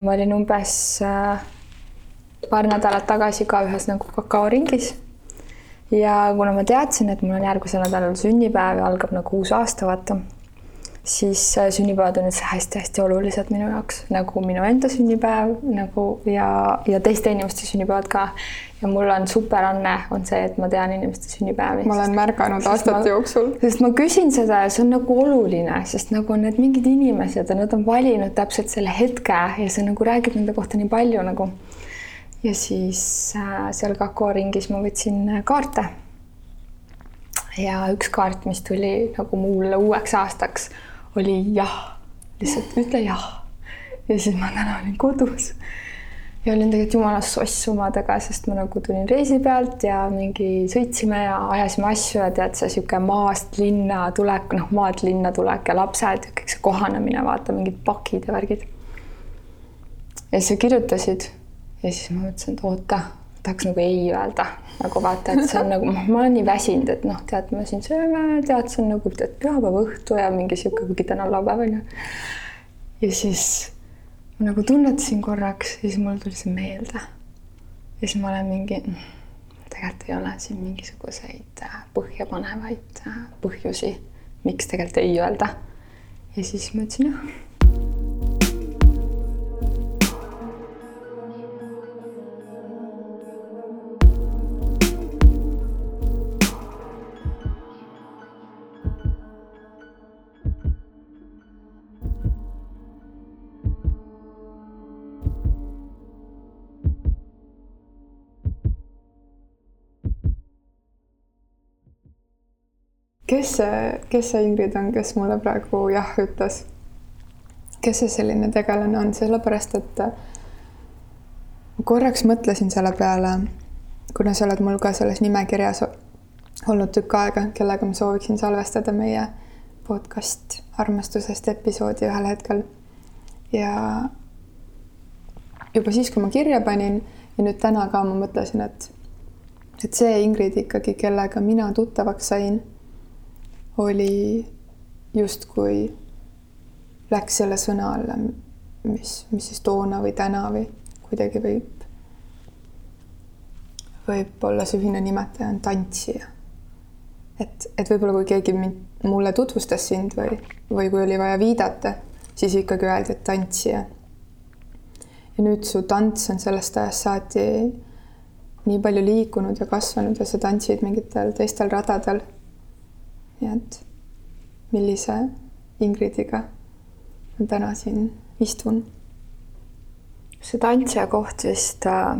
ma olin umbes äh, paar nädalat tagasi ka ühes nagu kakaoringis. ja kuna ma teadsin, et mul on järgmisel nädalal sünnipäev ja algab nagu uus aasta, vaata, siis äh, sünnipäevad on üldse hästi-hästi olulised minu jaoks, nagu minu enda sünnipäev nagu ja, ja teiste inimeste sünnipäevad ka ja mul on superanne, on see, et ma tean inimeste sünnipäevi. ma olen märganud aastate jooksul. sest ma küsin seda ja see on nagu oluline, sest nagu need mingid inimesed ja nad on valinud täpselt selle hetke ja see nagu räägib nende kohta nii palju nagu. ja siis äh, seal Kako ringis ma võtsin äh, kaarte. ja üks kaart, mis tuli nagu mulle uueks aastaks, oli jah, lihtsalt ütle jah. ja siis ma täna olin kodus ja olin tegelikult jumala soss omadega, sest ma nagu tulin reisi pealt ja mingi sõitsime ja ajasime asju ja tead, see sihuke maast linna tulek, noh, maalt linna tulek ja lapsed ja kõik see kohanemine, vaata mingid pakid ja värgid. ja siis kirjutasid ja siis ma mõtlesin, et oota, tahaks nagu ei öelda, nagu vaata, et see on nagu, ma olen nii väsinud, et noh, tead, me siin sööme, tead, see on nagu tead, pühapäeva õhtu ja mingi sihuke, kuigi täna on laupäev onju. ja siis ma nagu tunnetasin korraks ja siis mul tuli see meelde. ja siis ma olen mingi, tegelikult ei ole siin mingisuguseid äh, põhjapanevaid äh, põhjusi, miks tegelikult ei öelda. ja siis ma ütlesin jah kes see, kes see Ingrid on, kes mulle praegu jah ütles? kes see selline tegelane on, sellepärast et ma korraks mõtlesin selle peale, kuna sa oled mul ka selles nimekirjas olnud tükk aega, kellega ma sooviksin salvestada meie podcast armastusest episoodi ühel hetkel. ja juba siis, kui ma kirja panin ja nüüd täna ka ma mõtlesin, et et see Ingrid ikkagi, kellega mina tuttavaks sain oli justkui läks selle sõna alla, mis, mis siis toona või täna või kuidagi võib, võib olla see ühine nimetaja on tantsija. et, et võib-olla kui keegi mind, mulle tutvustas sind või, või kui oli vaja viidata, siis ikkagi öeldi, et tantsija. ja nüüd su tants on sellest ajast saati nii palju liikunud ja kasvanud ja sa tantsid mingitel teistel radadel nii et millise Ingridiga ma täna siin istun? see tantsija koht vist äh,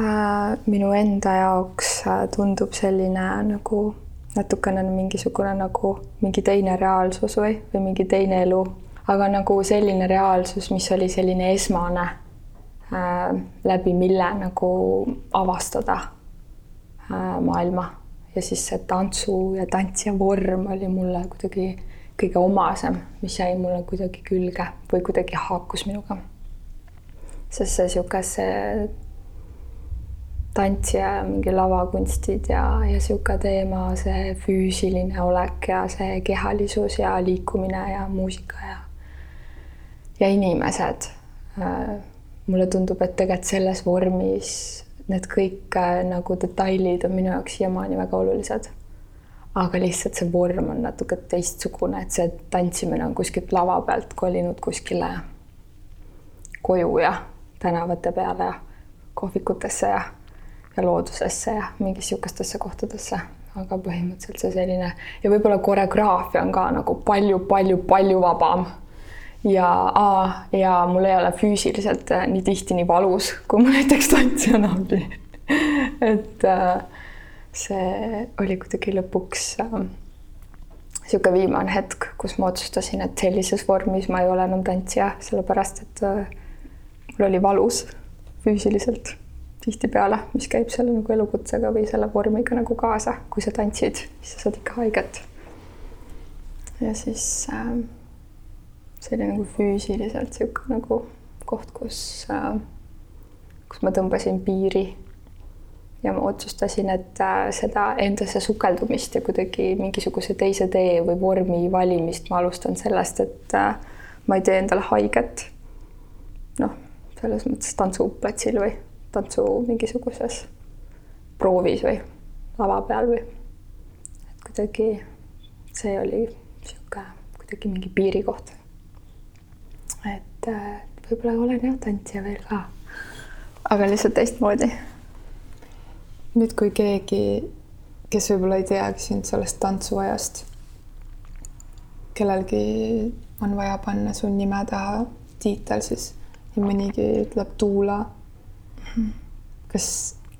äh, minu enda jaoks äh, tundub selline nagu natukene mingisugune nagu mingi teine reaalsus või, või mingi teine elu, aga nagu selline reaalsus, mis oli selline esmane äh,, läbi mille nagu avastada äh, maailma ja siis see tantsu ja tantsija vorm oli mulle kuidagi kõige omasem, mis jäi mulle kuidagi külge või kuidagi haakus minuga. sest see niisugune tantsija ja mingi lavakunstid ja, ja niisugune teema, see füüsiline olek ja see kehalisus ja liikumine ja muusika ja ja inimesed. Äh, mulle tundub, et tegelikult selles vormis need kõik äh, nagu detailid on minu jaoks siiamaani väga olulised. aga lihtsalt see vorm on natuke teistsugune, et see tantsimine on kuskilt lava pealt kolinud kuskile koju ja tänavate peale ja kohvikutesse ja, ja loodusesse ja mingis sihukestesse kohtadesse, aga põhimõtteliselt see selline ja võib-olla koreograafia on ka nagu palju-palju-palju vabam ja, ja mul ei ole füüsiliselt äh, nii tihti nii valus, kui mul näiteks tantsijana oli et äh, see oli kuidagi lõpuks niisugune äh, viimane hetk, kus ma otsustasin, et sellises vormis ma ei ole enam tantsija, sellepärast et mul oli valus füüsiliselt tihtipeale, mis käib selle nagu elukutsega või selle vormiga nagu kaasa, kui sa tantsid, siis sa saad ikka haiget. ja siis äh, see oli nagu füüsiliselt niisugune nagu koht, kus äh,, kus ma tõmbasin piiri ja ma otsustasin, et äh, seda endasse sukeldumist ja kuidagi mingisuguse teise tee või vormi valimist ma alustan sellest, et äh, ma ei tee endale haiget. noh, selles mõttes tantsuplatsil või tantsu mingisuguses proovis või lava peal või et kuidagi see oli niisugune kuidagi mingi piirikoht. Et äh, võib-olla olen jah tantsija veel ka, aga lihtsalt teistmoodi. nüüd, kui keegi, kes võib-olla ei teagi sind sellest tantsuajast, kellelgi on vaja panna su nime taha tiitel, siis nii mõnigi ütleb Tuula. kas,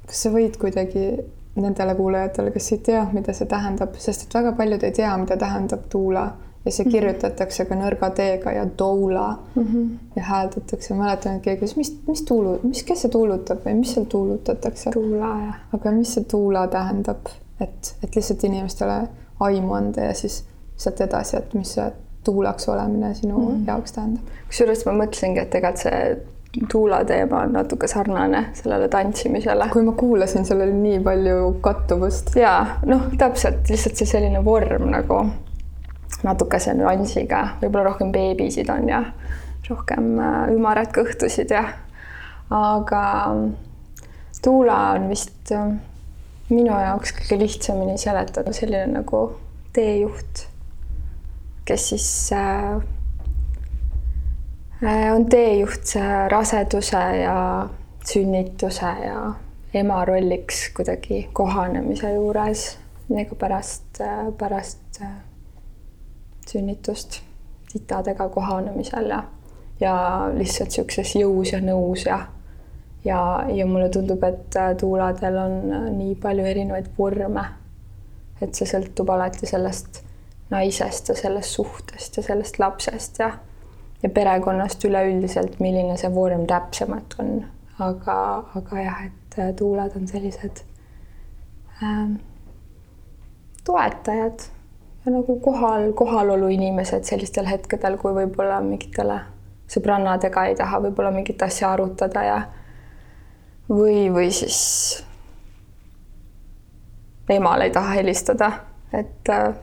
kas sa võid kuidagi nendele kuulajatele, kes ei tea, mida see tähendab, sest et väga paljud ei tea, mida tähendab tuula ja see mhm. kirjutatakse ka nõrga T-ga ja doula mm -hmm. ja hääldatakse, mäletan, et keegi ütles, mis, mis tuulu, mis, kes see tuulutab või mis seal tuulutatakse? tuula, jah. aga mis see tuula tähendab, et, et lihtsalt inimestele aimu anda ja siis sealt edasi, et mis see tuulaks olemine sinu mm -hmm. jaoks tähendab? kusjuures ma mõtlesingi, et tegelikult see tuula teema on natuke sarnane sellele tantsimisele. kui ma kuulasin, seal oli nii palju kattuvust. ja noh, täpselt lihtsalt see selline vorm nagu natukese nüansiga, võib-olla rohkem beebisid on ja rohkem äh, ümarad kõhtusid ja aga tuula on vist äh, minu jaoks kõige lihtsamini seletada selline nagu teejuht, kes siis äh, on teejuht raseduse ja sünnituse ja ema rolliks kuidagi kohanemise juures, ega pärast, pärast sünnitust titadega kohanemisel ja, ja lihtsalt niisuguses jõus ja nõus ja ja, ja mulle tundub, et tuuladel on nii palju erinevaid vorme, et see sõltub alati sellest naisest ja sellest suhtest ja sellest lapsest ja ja perekonnast üleüldiselt, milline see vorm täpsemalt on, aga, aga jah, et äh, tuulad on sellised ähm, toetajad ja nagu kohal, kohalolu inimesed sellistel hetkedel, kui võib-olla mingitele sõbrannadega ei taha võib-olla mingit asja arutada ja või, või siis emale ei taha helistada, et äh,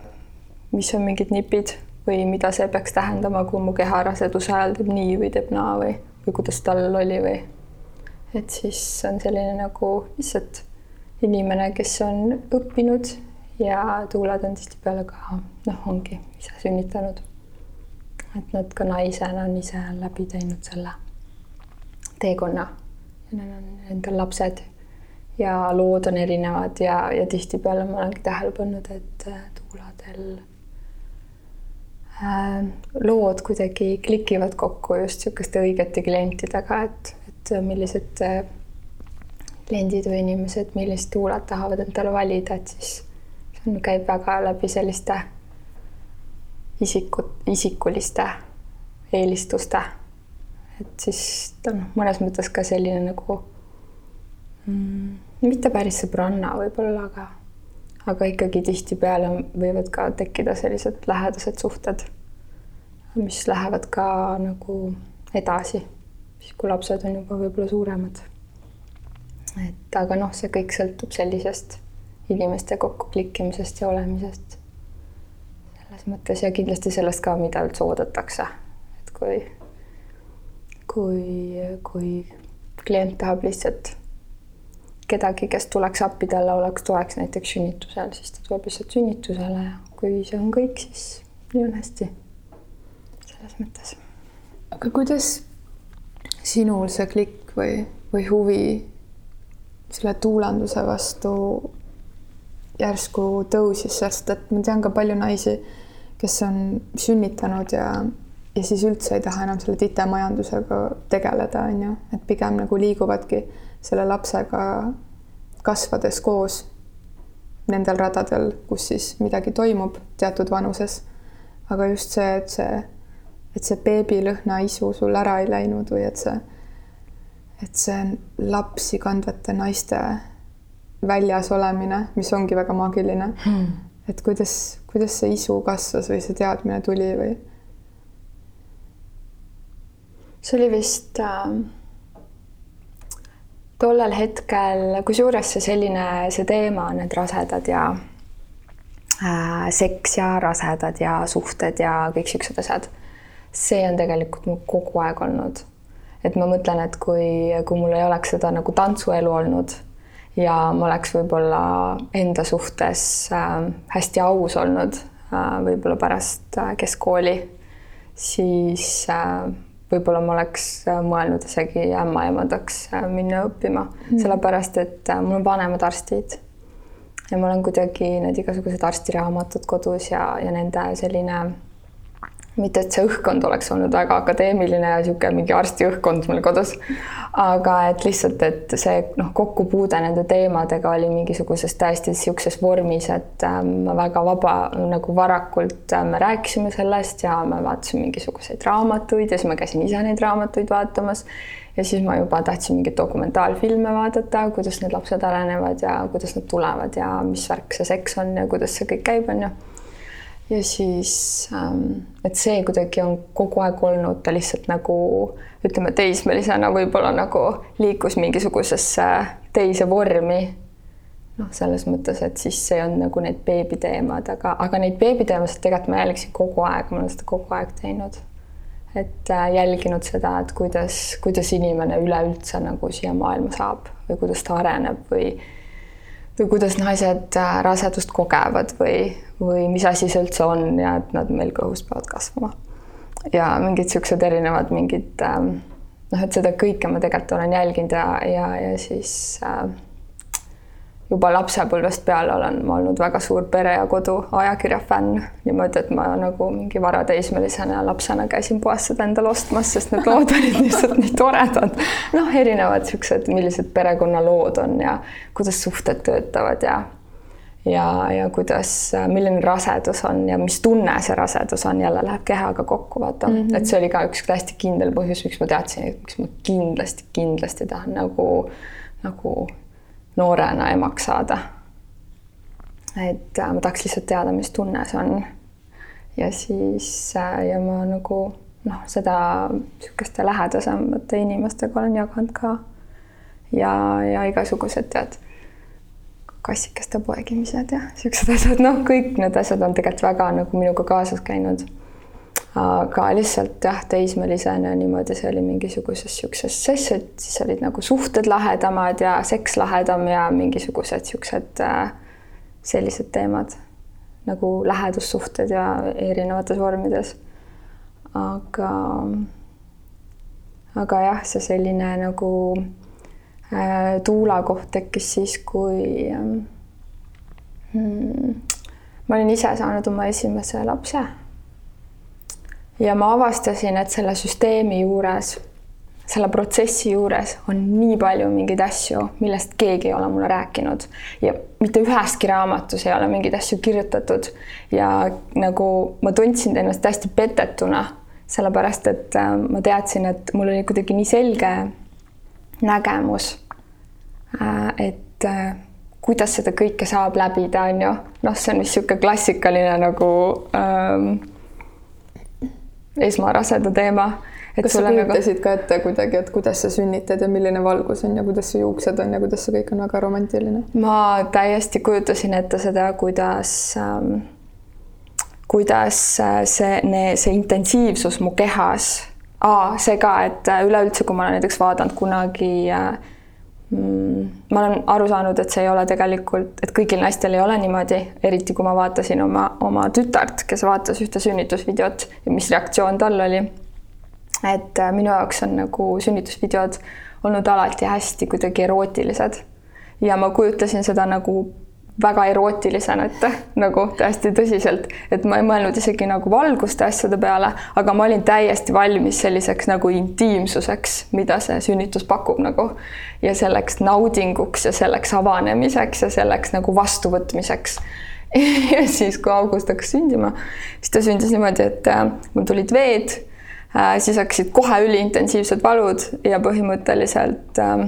mis on mingid nipid või mida see peaks tähendama, kui mu keha raseduse ajal teeb nii või teeb naa või, või kuidas tal oli või. et siis on selline nagu lihtsalt inimene, kes on õppinud ja tuuled on tihtipeale ka noh, ongi ise sünnitanud. et nad ka naisena on ise läbi teinud selle teekonna ja neil on endal lapsed ja lood on erinevad ja, ja tihtipeale ma olengi tähele pannud, et tuuladel Äh, lood kuidagi klikivad kokku just niisuguste õigete klientidega, et, et millised äh, kliendid või inimesed, millist tuulat tahavad endale valida, et siis käib väga läbi selliste isiku, isikuliste eelistuste. et siis ta on mõnes mõttes ka selline nagu mm, mitte päris sõbranna võib-olla, aga aga ikkagi tihtipeale võivad ka tekkida sellised lähedased suhted, mis lähevad ka nagu edasi, siis kui lapsed on juba võib-olla suuremad. et aga noh, see kõik sõltub sellisest inimeste kokkuklikkimisest ja olemisest. selles mõttes ja kindlasti sellest ka, mida üldse oodatakse, et kui, kui, kui klient tahab lihtsalt kedagi, kes tuleks appi talle, oleks toeks näiteks sünnitusel, siis ta tuleb lihtsalt sünnitusele ja kui see on kõik, siis nii on hästi. selles mõttes. aga kuidas sinul see klikk või, või huvi selle tuulanduse vastu järsku tõusis, sest et ma tean ka palju naisi, kes on sünnitanud ja, ja siis üldse ei taha enam selle titemajandusega tegeleda, on ju, et pigem nagu liiguvadki selle lapsega kasvades koos nendel radadel, kus siis midagi toimub teatud vanuses. aga just see, et see, et see beebilõhna isu sul ära ei läinud või et see, et see lapsi kandvate naiste väljas olemine, mis ongi väga maagiline hmm.. et kuidas, kuidas see isu kasvas või see teadmine tuli või? see oli vist äh tollel hetkel, kusjuures see selline, see teema, need rasedad ja äh, seks ja rasedad ja suhted ja kõik siuksed asjad, see on tegelikult mul kogu aeg olnud. et ma mõtlen, et kui, kui mul ei oleks seda nagu tantsuelu olnud ja ma oleks võib-olla enda suhtes äh, hästi aus olnud äh, võib-olla pärast äh, keskkooli, siis äh, võib-olla ma oleks mõelnud isegi ämmaemandaks äh, minna õppima. Mm., sellepärast et mul on vanemad arstid. Ja mul on kuidagi need igasugused arstiraamatud kodus ja, ja nende selline mitte, et see õhkkond oleks olnud väga akadeemiline ja niisugune mingi arsti õhkkond mul kodus, aga et lihtsalt, et see noh, kokkupuude nende teemadega oli mingisuguses täiesti niisuguses vormis, et ähm, väga vaba nagu varakult äh, me rääkisime sellest ja me vaatasime mingisuguseid raamatuid ja siis ma käisin ise neid raamatuid vaatamas ja siis ma juba tahtsin mingeid dokumentaalfilme vaadata, kuidas need lapsed arenevad ja kuidas nad tulevad ja mis värk see seks on ja kuidas see kõik käib, on ju ja siis, ähm, et see kuidagi on kogu aeg olnud ta lihtsalt nagu ütleme, teismelisena võib-olla nagu liikus mingisugusesse teise vormi. noh, selles mõttes, et siis see on nagu need beebiteemad, aga, aga neid beebiteemasid tegelikult ma jälgisin kogu aeg, ma olen seda kogu aeg teinud. et äh, jälginud seda, et kuidas, kuidas inimene üleüldse nagu siia maailma saab või kuidas ta areneb või või kuidas naised äh, rasedust kogevad või, või mis asi see üldse on ja et nad meil kõhus peavad kasvama. ja mingid niisugused erinevad mingid ähm, noh, et seda kõike ma tegelikult olen jälginud ja, ja, ja siis äh, juba lapsepõlvest peale olen ma olnud väga suur Pere ja Kodu ajakirja fänn. niimoodi, et ma nagu mingi varateismelisena lapsena käisin poest seda endale ostmas, sest need lood olid lihtsalt nii toredad. noh, erinevad niisugused, millised perekonnalood on ja kuidas suhted töötavad ja ja, ja kuidas, milline rasedus on ja mis tunne see rasedus on, jälle läheb kehaga kokku, vaata mm, -hmm. et see oli ka üks hästi kindel põhjus, miks ma teadsin, et miks ma kindlasti, kindlasti tahan nagu, nagu noorena emaks saada. et äh, ma tahaks lihtsalt teada, mis tunne see on. ja siis äh, ja ma nagu noh, seda niisuguste lähedasemate inimestega olen jaganud ka. ja, ja igasugused tead, kassikeste poegimised ja niisugused asjad, noh, kõik need asjad on tegelikult väga nagu minuga kaasas käinud aga lihtsalt jah, teismelisena niimoodi, see oli mingisuguses niisuguses sess, et siis olid nagu suhted lahedamad ja seks lahedam ja mingisugused niisugused äh, sellised teemad nagu lähedussuhted ja erinevates vormides. aga, aga jah, see selline nagu äh, tuula koht tekkis siis, kui ähm, hmm, ma olin ise saanud oma esimese lapse ja ma avastasin, et selle süsteemi juures, selle protsessi juures on nii palju mingeid asju, millest keegi ei ole mulle rääkinud. Ja mitte üheski raamatus ei ole mingeid asju kirjutatud. Ja nagu ma tundsin ennast hästi petetuna, sellepärast et äh, ma teadsin, et mul oli kuidagi nii selge nägemus, äh, et äh, kuidas seda kõike saab läbida, on ju, noh, see on vist niisugune klassikaline nagu ähm, esmaraseda teema. kas sa kujutasid nagu... ka ette kuidagi, et kuidas sa sünnitad ja milline valgus on ja kuidas su juuksed on ja kuidas see kõik on väga romantiline? ma täiesti kujutasin ette seda, kuidas ähm, kuidas äh, see, see intensiivsus mu kehas, see ka, et äh, üleüldse, kui ma olen näiteks vaadanud kunagi äh, ma olen aru saanud, et see ei ole tegelikult, et kõigil naistel ei ole niimoodi, eriti kui ma vaatasin oma, oma tütart, kes vaatas ühte sünnitusvideot ja mis reaktsioon tal oli. et äh, minu jaoks on nagu sünnitusvideod olnud alati hästi kuidagi erootilised ja ma kujutasin seda nagu väga erootilisena ette, nagu täiesti tõsiselt, et ma ei mõelnud isegi nagu valguste asjade peale, aga ma olin täiesti valmis selliseks nagu intiimsuseks, mida see sünnitus pakub nagu. Ja selleks naudinguks ja selleks avanemiseks ja selleks nagu vastuvõtmiseks. Ja siis, kui August hakkas sündima, siis ta sündis niimoodi, et äh, mul tulid veed äh,, siis hakkasid kohe üliintensiivsed valud ja põhimõtteliselt äh,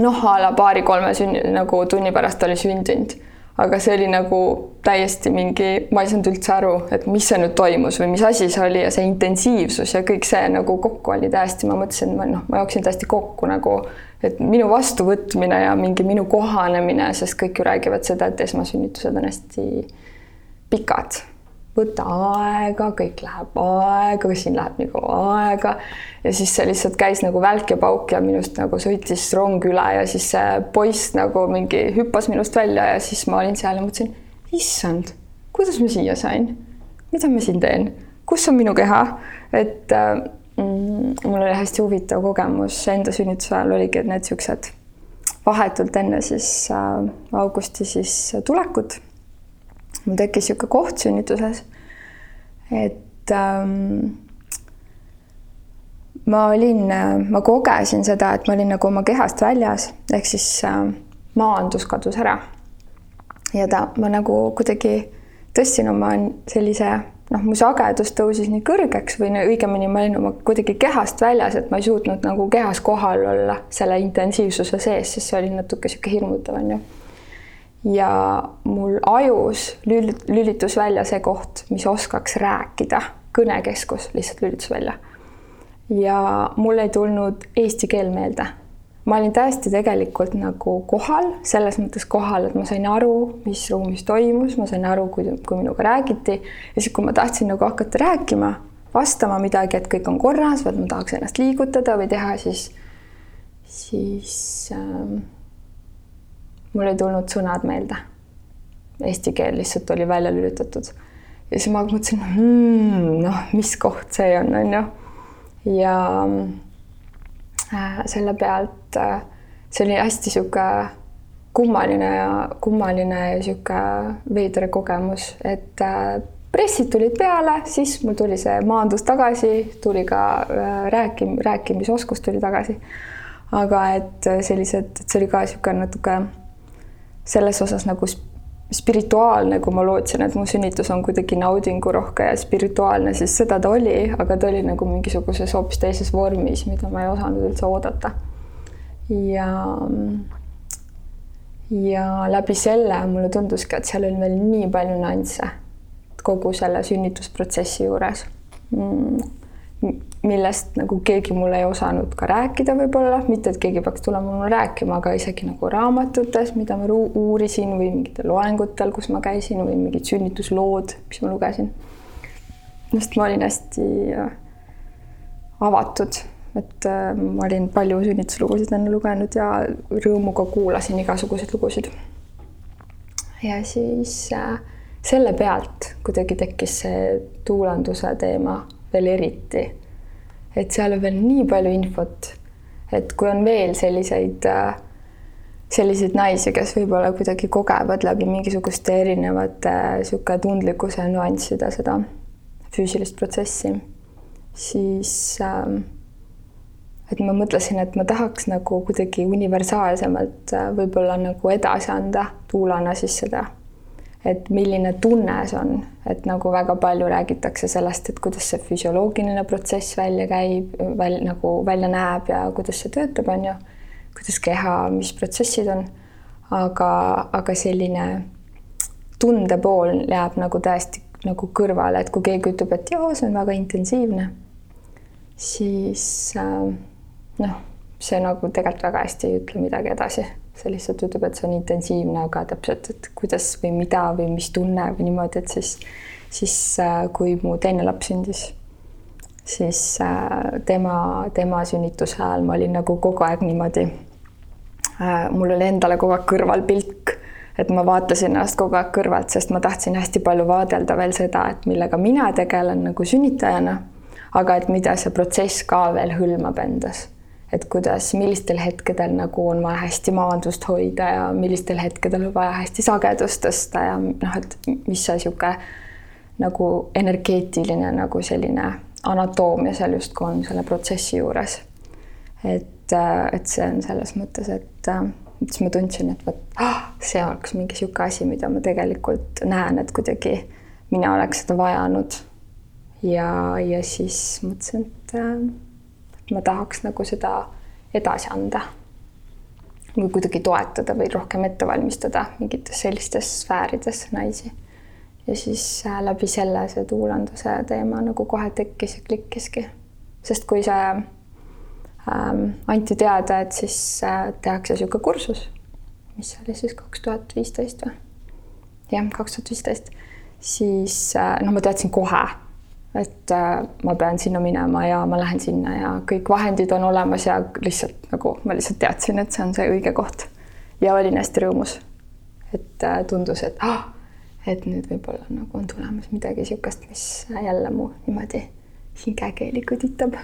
noh, a la paari-kolme sünni nagu tunni pärast oli sündinud, aga see oli nagu täiesti mingi, ma ei saanud üldse aru, et mis see nüüd toimus või mis asi see oli ja see intensiivsus ja kõik see nagu kokku oli täiesti, ma mõtlesin, ma noh, ma jooksin täiesti kokku nagu, et minu vastuvõtmine ja mingi minu kohanemine, sest kõik ju räägivad seda, et esmasünnitused on hästi pikad võta aega, kõik läheb aega, siin läheb kaua aega. Ja siis see lihtsalt käis nagu välk ja pauk ja minust nagu sõitis rong üle ja siis see poiss nagu mingi hüppas minust välja ja siis ma olin seal ja mõtlesin, issand, kuidas ma siia sain, mida ma siin teen, kus on minu keha, et mm, mul oli hästi huvitav kogemus enda sünnituse ajal oligi, et need siuksed vahetult enne siis äh, augusti siis tulekut mul tekkis niisugune koht sünnituses, et ähm, ma olin, ma kogesin seda, et ma olin nagu oma kehast väljas, ehk siis äh, maandus kadus ära. ja ta, ma nagu kuidagi tõstsin oma sellise noh, mu sagedus tõusis nii kõrgeks või õigemini ma olin oma kuidagi kehast väljas, et ma ei suutnud nagu kehas kohal olla selle intensiivsuse sees, sest see oli natuke niisugune hirmutav, on ju ja mul ajus lülitus välja see koht, mis oskaks rääkida, kõnekeskus lihtsalt lülitus välja. ja mul ei tulnud eesti keel meelde. ma olin täiesti tegelikult nagu kohal, selles mõttes kohal, et ma sain aru, mis ruumis toimus, ma sain aru, kui, kui minuga räägiti ja siis, kui ma tahtsin nagu hakata rääkima, vastama midagi, et kõik on korras, vaid ma tahaks ennast liigutada või teha, siis, siis äh, mul ei tulnud sõnad meelde. Eesti keel lihtsalt oli välja lülitatud. ja siis ma mõtlesin hmm,, noh, mis koht see on, on ju. ja äh, selle pealt äh, see oli hästi sihuke kummaline ja kummaline ja sihuke veider kogemus, et äh, pressid tulid peale, siis mul tuli see maandus tagasi, tuli ka äh, rääkim-, rääkimisoskus tuli tagasi. aga et sellised, et see oli ka niisugune natuke selles osas nagu spirituaalne, kui ma lootsin, et mu sünnitus on kuidagi naudingurohke ja spirituaalne, siis seda ta oli, aga ta oli nagu mingisuguses hoopis teises vormis, mida ma ei osanud üldse oodata. ja, ja läbi selle mulle tunduski, et seal oli veel nii palju nüansse kogu selle sünnitusprotsessi juures mm millest nagu keegi mulle ei osanud ka rääkida võib-olla, mitte et keegi peaks tulema mulle rääkima, aga isegi nagu raamatutes, mida ma uurisin või mingitel loengutel, kus ma käisin või mingid sünnituslood, mis ma lugesin. sest ma olin hästi äh, avatud, et äh, ma olin palju sünnituslugusid enne lugenud ja rõõmuga kuulasin igasuguseid lugusid. ja siis äh, selle pealt kuidagi tekkis see tuulanduse teema veel eriti. Et seal on veel nii palju infot, et kui on veel selliseid, äh, selliseid naisi, kes võib-olla kuidagi kogevad läbi mingisuguste erinevate niisugune äh, tundlikkuse nüansside seda füüsilist protsessi, siis äh, et ma mõtlesin, et ma tahaks nagu kuidagi universaalsemalt äh, võib-olla nagu edasi anda tuulana siis seda et milline tunne see on, et nagu väga palju räägitakse sellest, et kuidas see füsioloogiline protsess välja käib, väl-, nagu välja näeb ja kuidas see töötab, on ju, kuidas keha, mis protsessid on, aga, aga selline tunde pool jääb nagu täiesti nagu kõrvale, et kui keegi ütleb, et joo, see on väga intensiivne, siis äh, noh, see nagu tegelikult väga hästi ei ütle midagi edasi see lihtsalt ütleb, et see on intensiivne, aga täpselt, et kuidas või mida või mis tunne või niimoodi, et siis, siis äh, kui mu teine laps sündis, siis äh, tema, tema sünnituse ajal ma olin nagu kogu aeg niimoodi. Äh, mul oli endale kogu aeg kõrval pilk, et ma vaatasin ennast kogu aeg kõrvalt, sest ma tahtsin hästi palju vaadelda veel seda, et millega mina tegelen nagu sünnitajana, aga et mida see protsess ka veel hõlmab endas et kuidas, millistel hetkedel nagu on vaja hästi maandust hoida ja millistel hetkedel on vaja hästi sagedust tõsta ja noh, et mis see niisugune nagu energeetiline nagu selline anatoomia seal justkui on selle protsessi juures. et, et see on selles mõttes, et siis ma tundsin, et vot ah, see oleks mingi niisugune asi, mida ma tegelikult näen, et kuidagi mina oleks seda vajanud. ja, ja siis mõtlesin, et ma tahaks nagu seda edasi anda või kuidagi toetada või rohkem ette valmistada mingites sellistes sfäärides naisi. ja siis äh, läbi selle see tuulanduse teema nagu kohe tekkis ja klikkiski, sest kui see ähm, anti teada, et siis äh, tehakse niisugune kursus, mis oli siis kaks tuhat viisteist või? jah, kaks tuhat viisteist, siis noh, ma teadsin kohe, et ma pean sinna minema ja ma lähen sinna ja kõik vahendid on olemas ja lihtsalt nagu ma lihtsalt teadsin, et see on see õige koht. ja olin hästi rõõmus. et tundus, et ah, et nüüd võib-olla nagu on tulemas midagi niisugust, mis jälle mu niimoodi hingekeeli kõditab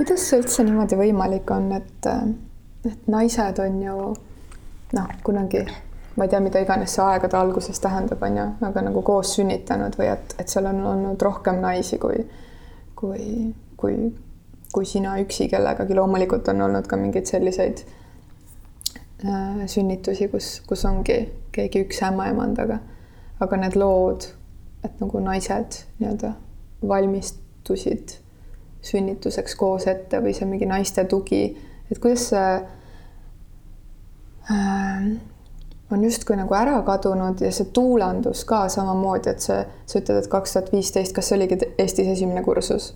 kuidas see üldse niimoodi võimalik on, et, et naised on ju noh, kunagi ma ei tea, mida iganes see aegade alguses tähendab, on ju, aga nagu koos sünnitanud või et, et seal on olnud rohkem naisi kui, kui, kui, kui sina üksi kellegagi. loomulikult on olnud ka mingeid selliseid äh, sünnitusi, kus, kus ongi keegi üks ämmaemand, aga, aga need lood, et nagu naised nii-öelda valmistusid sünnituseks koos ette või see mingi naiste tugi, et kuidas see äh, on justkui nagu ära kadunud ja see tuulandus ka samamoodi, et see, sa ütled, et kaks tuhat viisteist, kas see oligi Eestis esimene kursus?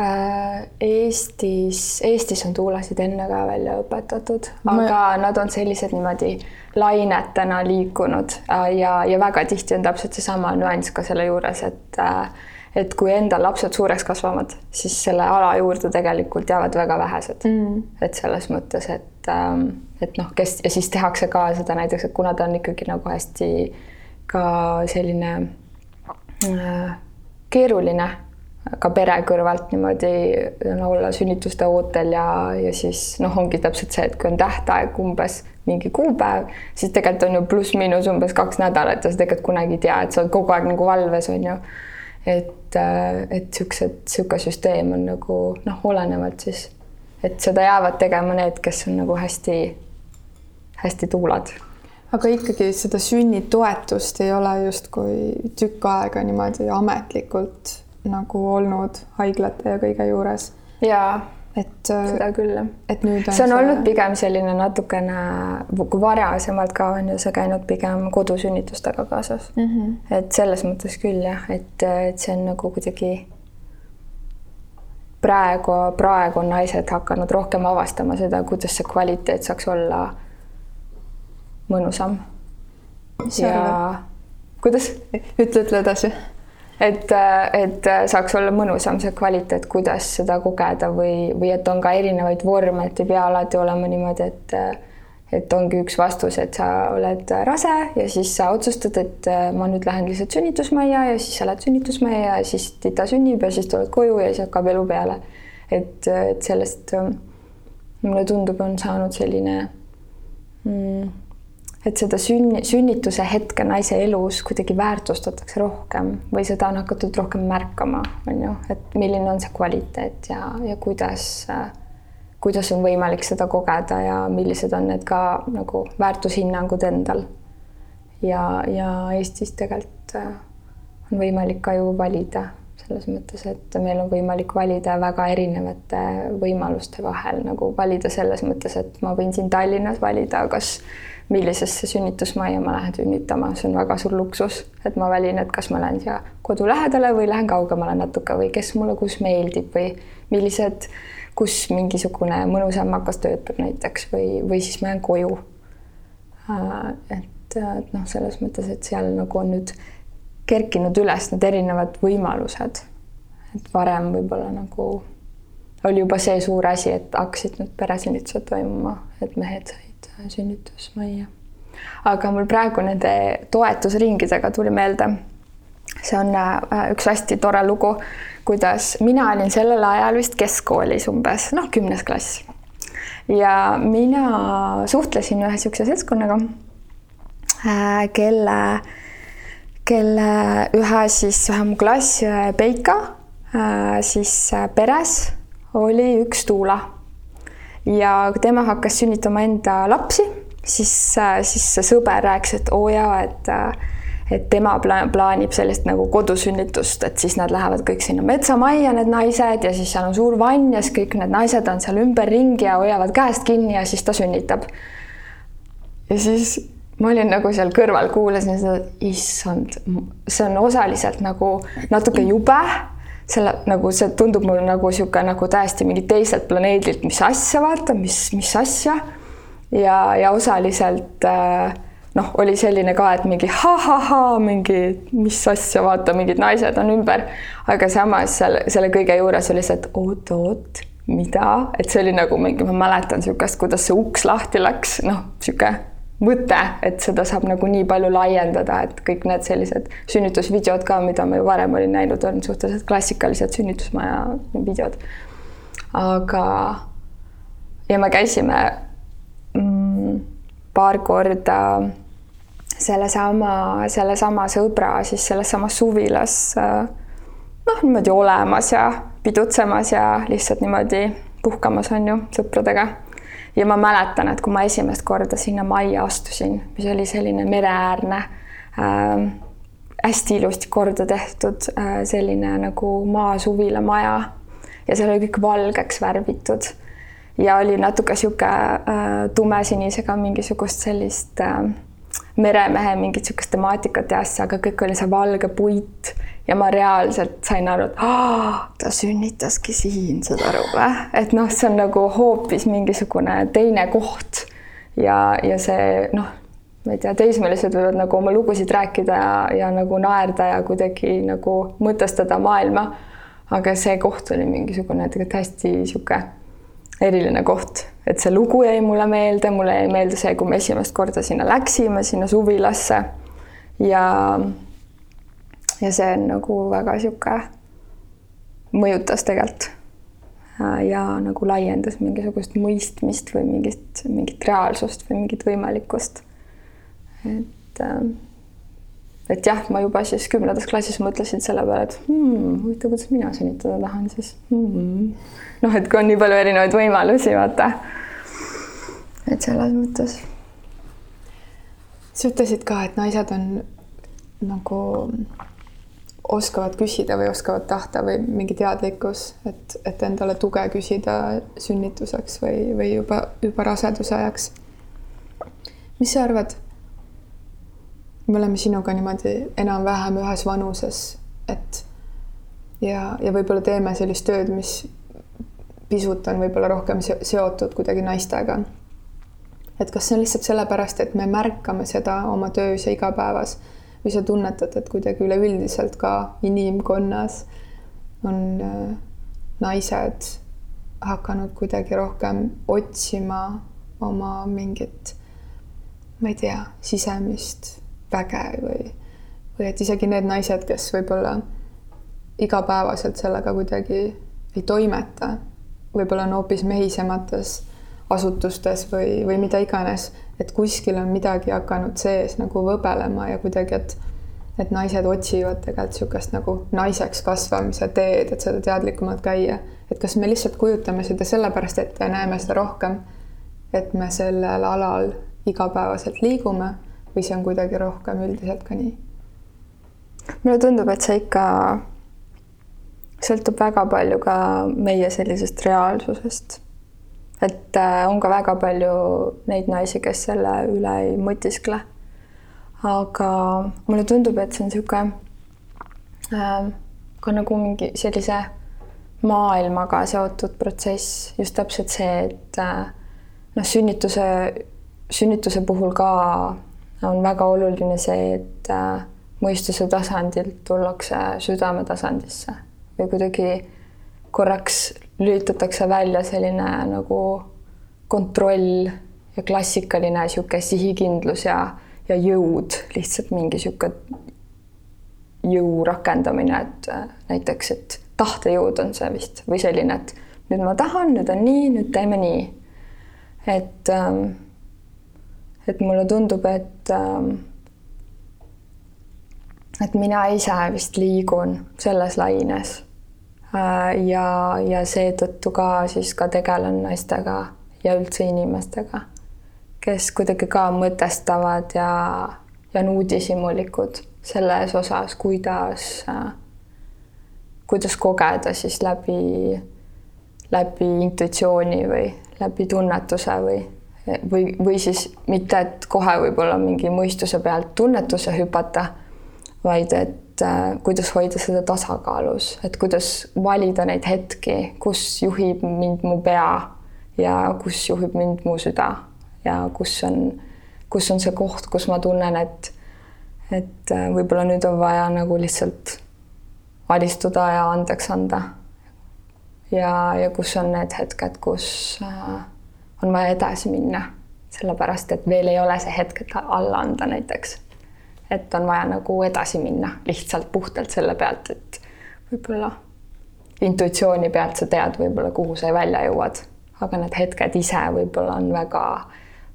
Äh, Eestis, Eestis on tuulasid enne ka välja õpetatud, aga Ma... nad on sellised niimoodi lainetena liikunud äh, ja, ja väga tihti on täpselt seesama nüanss ka selle juures, et äh, et kui endal lapsed suureks kasvavad, siis selle ala juurde tegelikult jäävad väga vähesed. Mm.. et selles mõttes, et, ähm, et noh, kes ja siis tehakse ka seda näiteks, et kuna ta on ikkagi nagu hästi ka selline äh, keeruline ka pere kõrvalt niimoodi no, olla sünnituste ootel ja, ja siis noh, ongi täpselt see, et kui on tähtaeg umbes mingi kuupäev, siis tegelikult on ju pluss-miinus umbes kaks nädalat ja sa tegelikult kunagi ei tea, et sa oled kogu aeg nagu valves, on ju et, äh, et siuksed, sihuke süsteem on nagu noh, olenevalt siis, et seda jäävad tegema need, kes on nagu hästi-hästi tuulad. aga ikkagi seda sünnitoetust ei ole justkui tükk aega niimoodi ametlikult nagu olnud haiglate ja kõige juures. jaa et äh, seda küll, jah. et nüüd on see on see... olnud pigem selline natukene, kui varasemalt ka on ju see käinud pigem kodusünnitustega kaasas mm. -hmm. et selles mõttes küll jah, et, et see on nagu kuidagi praegu, praegu on naised hakanud rohkem avastama seda, kuidas see kvaliteet saaks olla mõnusam. ja kuidas? ütle, ütle edasi et, et saaks olla mõnusam see kvaliteet, kuidas seda kogeda või, või et on ka erinevaid vorme, et ei pea alati olema niimoodi, et et ongi üks vastus, et sa oled rase ja siis sa otsustad, et ma nüüd lähen lihtsalt sünnitusmajja ja siis sa lähed sünnitusmajja ja siis tita sünnib ja siis tuled koju ja siis hakkab elu peale. et, et sellest mulle tundub, on saanud selline mm, et seda sünni, sünnituse hetke naise elus kuidagi väärtustatakse rohkem või seda on hakatud rohkem märkama, on ju, et milline on see kvaliteet ja, ja kuidas, kuidas on võimalik seda kogeda ja millised on need ka nagu väärtushinnangud endal. ja, ja Eestis tegelikult äh, on võimalik ka ju valida selles mõttes, et meil on võimalik valida väga erinevate võimaluste vahel nagu valida selles mõttes, et ma võin siin Tallinnas valida, kas millisesse sünnitusmajja ma lähen sünnitama, see on väga suur luksus, et ma valin, et kas ma lähen siia kodu lähedale või lähen kaugemale natuke või kes mulle kus meeldib või millised, kus mingisugune mõnus ämmakas töötab näiteks või, või siis ma jään koju. Äh, et, et noh, selles mõttes, et seal nagu on nüüd kerkinud üles need erinevad võimalused. et varem võib-olla nagu oli juba see suur asi, et hakkasid need peresünnitused toimuma, et mehed said sünnitusmajja. aga mul praegu nende toetusringidega tuli meelde, see on äh, üks hästi tore lugu, kuidas mina olin sellel ajal vist keskkoolis umbes, noh, kümnes klass. ja mina suhtlesin ühe niisuguse seltskonnaga, äh, kelle, kelle ühe siis, ühe mu klassiõe Peika äh, siis peres oli üks tuula ja tema hakkas sünnitama enda lapsi, siis, siis see sõber rääkis, et oo jaa, et et tema pla plaanib sellist nagu kodusünnitust, et siis nad lähevad kõik sinna metsamajja, need naised, ja siis seal on suur vann ja siis kõik need naised on seal ümberringi ja hoiavad käest kinni ja siis ta sünnitab. ja siis ma olin nagu seal kõrval, kuulasin seda, issand, see on osaliselt nagu natuke jube, selle nagu see tundub mulle nagu niisugune nagu täiesti mingi teiselt planeedilt, mis asja vaata, mis, mis asja. ja, ja osaliselt äh, noh, oli selline ka, et mingi ha-ha-ha, mingi mis asja, vaata, mingid naised on ümber, aga samas selle, selle kõige juures oli see, et oot-oot, mida, et see oli nagu mingi, ma mäletan niisugust, kuidas see uks lahti läks, noh, niisugune mõte, et seda saab nagu nii palju laiendada, et kõik need sellised sünnitusvideod ka, mida ma ju varem olin näinud, on suhteliselt klassikalised sünnitusmaja videod. aga, ja me käisime mm, paar korda sellesama, sellesama sõbra siis selles samas suvilas noh, niimoodi olemas ja pidutsemas ja lihtsalt niimoodi puhkamas on ju sõpradega ja ma mäletan, et kui ma esimest korda sinna majja astusin, mis oli selline mereäärne äh,, hästi ilusti korda tehtud äh, selline nagu maasuvila maja. Ja seal oli kõik valgeks värvitud. Ja oli natuke sihuke äh, tumesinisega mingisugust sellist äh, meremehe mingit sihukest temaatikat ja asja, aga kõik oli see valge puit ja ma reaalselt sain aru, et ta sünnitaski siin, saad aru või? et noh, see on nagu hoopis mingisugune teine koht ja, ja see noh, ma ei tea, teismelised võivad nagu oma lugusid rääkida ja, ja nagu naerda ja kuidagi nagu mõtestada maailma. aga see koht oli mingisugune tegelikult hästi sihuke eriline koht, et see lugu jäi mulle meelde, mulle jäi meelde see, kui me esimest korda sinna läksime, sinna suvilasse. Ja ja see on nagu väga sihuke, mõjutas tegelikult. Ja nagu laiendas mingisugust mõistmist või mingit, mingit reaalsust või mingit võimalikkust. et, äh, et jah, ma juba siis kümnendas klassis mõtlesin selle peale, et hmm, huvitav, kuidas mina sünnitada tahan siis. Hmm.. Noh, et kui on nii palju erinevaid võimalusi, vaata. et selles mõttes. sa ütlesid ka, et naised on nagu oskavad küsida või oskavad tahta või mingi teadlikkus, et, et endale tuge küsida sünnituseks või, või juba, juba raseduse ajaks. mis sa arvad? me oleme sinuga niimoodi enam-vähem ühes vanuses, et ja, ja võib-olla teeme sellist tööd, mis pisut on võib-olla rohkem seotud kuidagi naistega. et kas see on lihtsalt sellepärast, et me märkame seda oma töös ja igapäevas või sa tunnetad, et kuidagi üleüldiselt ka inimkonnas on äh, naised hakanud kuidagi rohkem otsima oma mingit, ma ei tea, sisemist väge või, või et isegi need naised, kes võib-olla igapäevaselt sellega kuidagi ei toimeta, võib-olla on hoopis mehisemates asutustes või, või mida iganes, et kuskil on midagi hakanud sees nagu võbelema ja kuidagi, et et naised otsivad tegelikult niisugust nagu naiseks kasvamise teed, et seda teadlikumalt käia. et kas me lihtsalt kujutame seda sellepärast ette ja näeme seda rohkem, et me sellel alal igapäevaselt liigume või see on kuidagi rohkem üldiselt ka nii? mulle tundub, et see ikka sõltub väga palju ka meie sellisest reaalsusest. Et äh, on ka väga palju neid naisi, kes selle üle ei mõtiskle. aga mulle tundub, et see on niisugune äh, ka nagu mingi sellise maailmaga seotud protsess, just täpselt see, et äh, noh, sünnituse, sünnituse puhul ka on väga oluline see, et mõistuse tasandilt tullakse südame tasandisse või kuidagi korraks lülitatakse välja selline nagu kontroll ja klassikaline niisugune sihikindlus ja, ja jõud, lihtsalt mingi niisugune jõu rakendamine, et äh, näiteks, et tahtejõud on see vist või selline, et nüüd ma tahan, nüüd on nii, nüüd teeme nii. et, ähm, et mulle tundub, et ähm, et mina ise vist liigun selles laines ja, ja seetõttu ka siis ka tegelen naistega ja üldse inimestega, kes kuidagi ka mõtestavad ja, ja on uudishimulikud selles osas, kuidas, äh, kuidas kogeda siis läbi, läbi intuitsiooni või läbi tunnetuse või või, või siis mitte, et kohe võib-olla mingi mõistuse pealt tunnetuse hüpata, vaid et äh, kuidas hoida seda tasakaalus, et kuidas valida neid hetki, kus juhib mind mu pea ja kus juhib mind mu süda ja kus on, kus on see koht, kus ma tunnen, et, et äh, võib-olla nüüd on vaja nagu lihtsalt alistuda ja andeks anda. ja, ja kus on need hetked, kus äh, on vaja edasi minna, sellepärast et veel ei ole see hetk, et alla anda näiteks. Et on vaja nagu edasi minna lihtsalt puhtalt selle pealt, et võib-olla intuitsiooni pealt sa tead võib-olla, kuhu sa välja jõuad, aga need hetked ise võib-olla on väga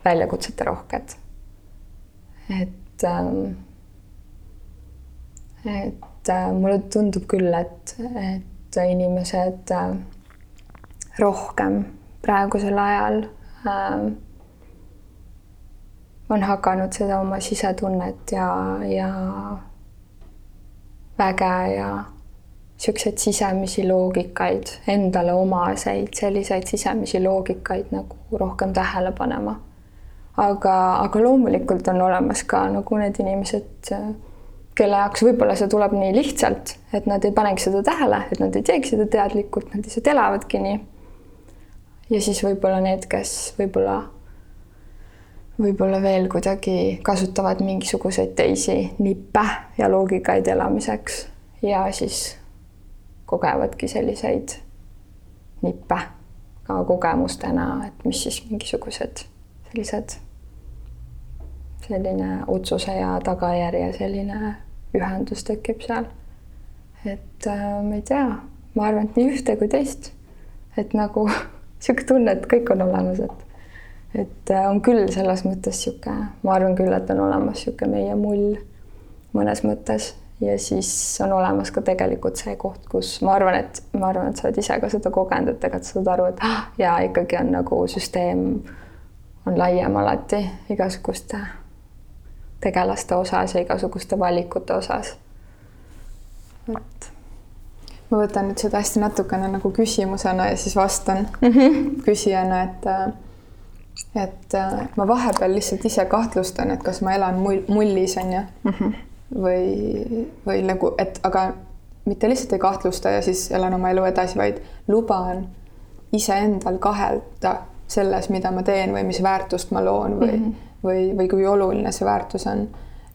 väljakutsete rohked. et ähm, et äh, mulle tundub küll, et, et inimesed äh, rohkem praegusel ajal äh, on hakanud seda oma sisetunnet ja, ja väge ja niisuguseid sisemisi loogikaid, endale omaseid selliseid sisemisi loogikaid nagu rohkem tähele panema. aga, aga loomulikult on olemas ka nagu need inimesed, kelle jaoks võib-olla see tuleb nii lihtsalt, et nad ei panegi seda tähele, et nad ei teegi seda teadlikult, nad lihtsalt elavadki nii ja siis võib-olla need, kes võib-olla, võib-olla veel kuidagi kasutavad mingisuguseid teisi nippe ja loogikaid elamiseks ja siis kogevadki selliseid nippe ka kogemustena, et mis siis mingisugused sellised, selline otsuse ja tagajärje selline ühendus tekib seal. et äh, ma ei tea, ma arvan, et nii ühte kui teist, et nagu niisugune tunne, et kõik on olemas, et et äh, on küll selles mõttes niisugune, ma arvan küll, et on olemas niisugune meie mull mõnes mõttes ja siis on olemas ka tegelikult see koht, kus ma arvan, et ma arvan, et sa oled ise ka seda kogenud, et tegelikult saad aru, et ah, ja ikkagi on nagu süsteem on laiem alati igasuguste tegelaste osas ja igasuguste valikute osas. et ma võtan nüüd seda hästi natukene nagu küsimusena ja siis vastan mm -hmm. küsijana, et et ma vahepeal lihtsalt ise kahtlustan, et kas ma elan mull, mullis on ju mm -hmm. või, või nagu, et aga mitte lihtsalt ei kahtlusta ja siis elan oma elu edasi, vaid luban iseendal kahelda selles, mida ma teen või mis väärtust ma loon või mm, -hmm. või, või kui oluline see väärtus on.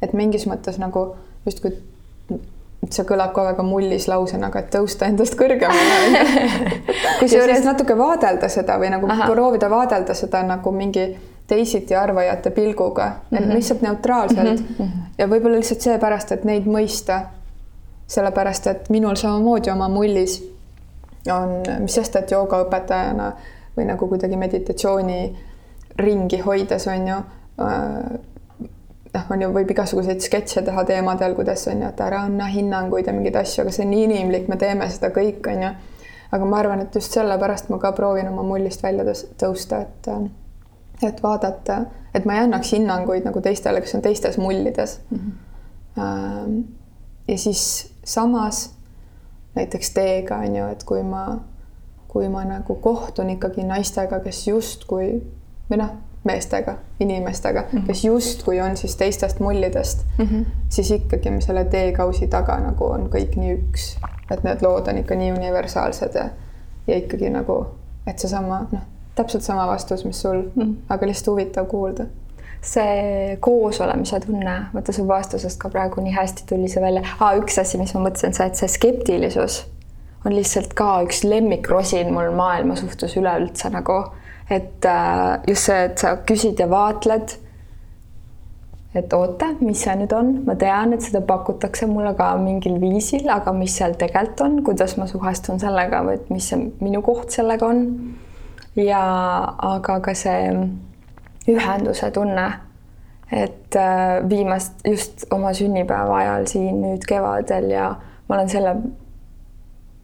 et mingis mõttes nagu justkui see kõlab ka väga mullis lausena, aga et tõusta endast kõrgemale kusjuures natuke vaadelda seda või nagu Aha. proovida vaadelda seda nagu mingi teisiti arvajate pilguga mm, -hmm. lihtsalt neutraalselt mm -hmm. ja võib-olla lihtsalt seepärast, et neid mõista. sellepärast, et minul samamoodi oma mullis on, mis sest, et joogaõpetajana või nagu kuidagi meditatsiooni ringi hoides on ju äh, noh, on ju, võib igasuguseid sketše teha teemadel, kuidas on ju, et ära anna hinnanguid ja mingeid asju, aga see on nii inimlik, me teeme seda kõik, on ju. aga ma arvan, et just sellepärast ma ka proovin oma mullist välja tõusta, et et vaadata, et ma ei annaks hinnanguid nagu teistele, kes on teistes mullides mm. -hmm. ja siis samas näiteks teega on ju, et kui ma, kui ma nagu kohtun ikkagi naistega, kes justkui või noh meestega, inimestega mm, -hmm. kes justkui on siis teistest mullidest mm, -hmm. siis ikkagi selle teekausi taga nagu on kõik nii üks, et need lood on ikka nii universaalsed ja, ja ikkagi nagu, et seesama noh, täpselt sama vastus, mis sul mm, -hmm. aga lihtsalt huvitav kuulda see koosolemise tunne, vaata su vastusest ka praegu nii hästi tuli see välja ah,. üks asi, mis ma mõtlesin, see, et see skeptilisus on lihtsalt ka üks lemmikrosin mul maailma suhtes üleüldse nagu et äh, just see, et sa küsid ja vaatled. et oota, mis see nüüd on, ma tean, et seda pakutakse mulle ka mingil viisil, aga mis seal tegelikult on, kuidas ma suhestun sellega või et mis see minu koht sellega on. ja aga ka see ühenduse tunne, et äh, viimast just oma sünnipäeva ajal siin nüüd kevadel ja ma olen selle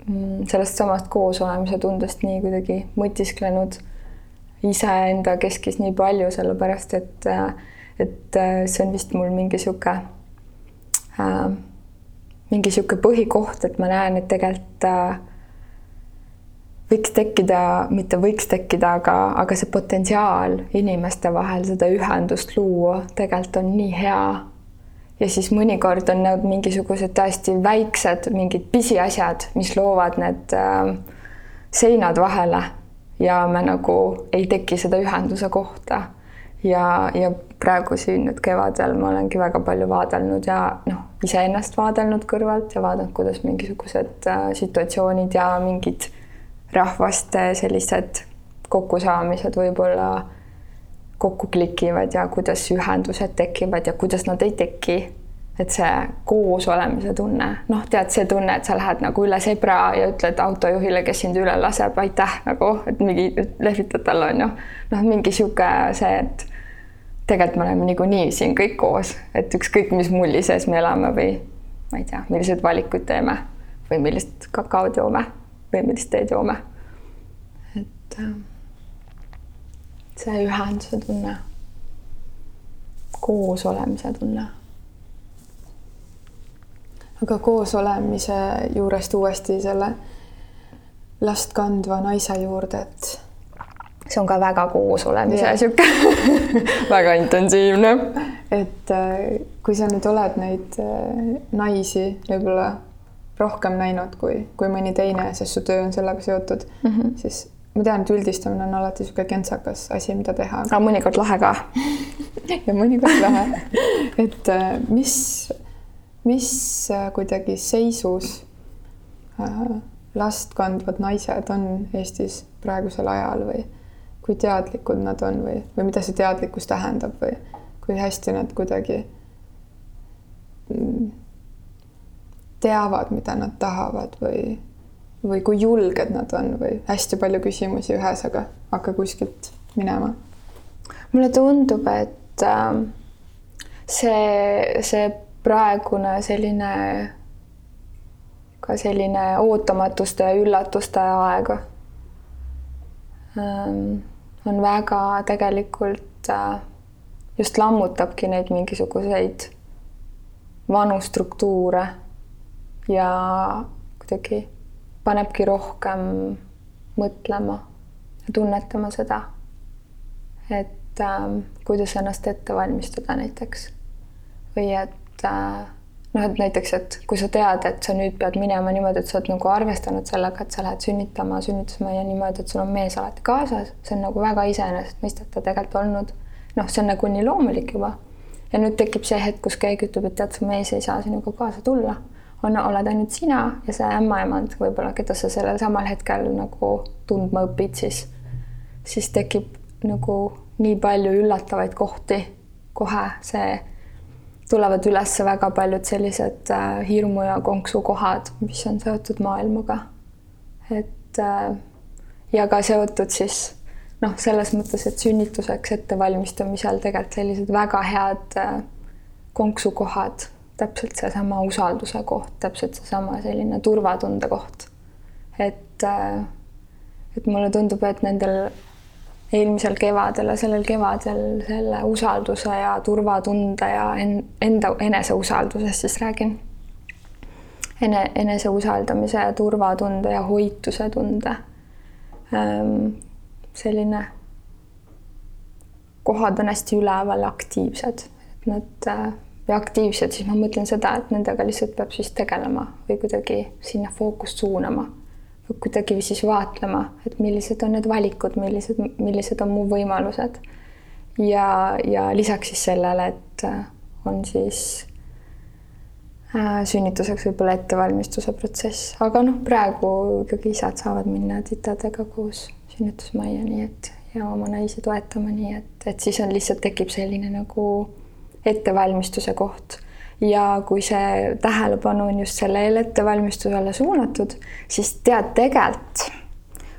mm, sellest samast koosolemise tundest nii kuidagi mõtisklenud iseenda keskis nii palju, sellepärast et, et see on vist mul mingi sihuke äh,, mingi sihuke põhikoht, et ma näen, et tegelikult äh, võiks tekkida, mitte võiks tekkida, aga, aga see potentsiaal inimeste vahel seda ühendust luua tegelikult on nii hea. ja siis mõnikord on need mingisugused täiesti väiksed mingid pisiasjad, mis loovad need äh, seinad vahele ja me nagu ei teki seda ühenduse kohta. ja, ja praegu siin nüüd kevadel ma olengi väga palju vaadelnud ja noh, iseennast vaadelnud kõrvalt ja vaadanud, kuidas mingisugused äh, situatsioonid ja mingid rahvaste sellised kokkusaamised võib-olla kokku klikivad ja kuidas ühendused tekivad ja kuidas nad ei teki. Et see koos olemise tunne, noh, tead see tunne, et sa lähed nagu üle zebra ja ütled autojuhile, kes sind üle laseb, aitäh nagu, et mingi lehvitad talle on ju. noh, mingi sihuke see, et tegelikult me oleme niikuinii siin kõik koos, et ükskõik, mis mulli sees me elame või ma ei tea, milliseid valikuid teeme või millist kakaod joome või millist teed joome. et äh, see ühenduse tunne, koos olemise tunne. Aga koos olemise juurest uuesti selle last kandva naise juurde, et see on ka väga koos olemise sihuke väga intensiivne. et äh, kui sa nüüd oled neid äh, naisi võib-olla rohkem näinud kui, kui mõni teine, sest su töö on sellega seotud mm, -hmm. siis ma tean, et üldistamine on alati niisugune kentsakas asi, mida teha. aga mõnikord lahe ka ja mõnikord lahe. et äh, mis, mis äh, kuidagi seisus äh, last kandvad naised on Eestis praegusel ajal või kui teadlikud nad on või, või mida see teadlikkus tähendab või kui hästi nad kuidagi mm, teavad, mida nad tahavad või, või kui julged nad on või hästi palju küsimusi ühes, aga hakka kuskilt minema? mulle tundub, et äh, see, see praegune selline ka selline ootamatuste ja üllatuste aeg. Ähm, on väga tegelikult äh, just lammutabki neid mingisuguseid vanu struktuure ja kuidagi panebki rohkem mõtlema ja tunnetama seda, et äh, kuidas ennast ette valmistada näiteks. Või et äh, noh, et näiteks, et kui sa tead, et sa nüüd pead minema niimoodi, et sa oled nagu arvestanud sellega, et sa lähed sünnitama sünnitusmajja niimoodi, et sul on mees alati kaasas, see on nagu väga iseenesestmõistetav tegelikult olnud. noh, see on nagu nii loomulik juba. ja nüüd tekib see hetk, kus keegi ütleb, et tead, su mees ei saa sinuga kaasa tulla on, oled ainult sina ja see ämmaemand võib-olla, keda sa sellel samal hetkel nagu tundma õpid, siis, siis tekib nagu nii palju üllatavaid kohti kohe, see tulevad üles väga paljud sellised äh, hirmu ja konksu kohad, mis on seotud maailmaga. et äh, ja ka seotud siis noh, selles mõttes, et sünnituseks ettevalmistamisel tegelikult sellised väga head äh, konksukohad täpselt seesama usalduse koht, täpselt seesama selline turvatunde koht. et, et mulle tundub, et nendel eelmisel kevadel ja sellel kevadel selle usalduse ja turvatunde ja enda eneseusaldusest siis räägin. Ene, enese usaldamise ja turvatunde ja hoituse tunde. Ähm, selline, kohad on hästi üleval, aktiivsed, et nad äh, või aktiivsed, siis ma mõtlen seda, et nendega lihtsalt peab siis tegelema või kuidagi sinna fookust suunama kuidagi siis vaatlema, et millised on need valikud, millised, millised on mu võimalused. ja, ja lisaks siis sellele, et äh, on siis äh, sünnituseks võib-olla ettevalmistuse protsess, aga noh, praegu ikkagi isad saavad minna titadega koos sünnitusmajja, nii et ja oma naisi toetama, nii et, et siis on lihtsalt tekib selline nagu ettevalmistuse koht ja kui see tähelepanu on just sellele ettevalmistusele suunatud, siis tead tegelikult,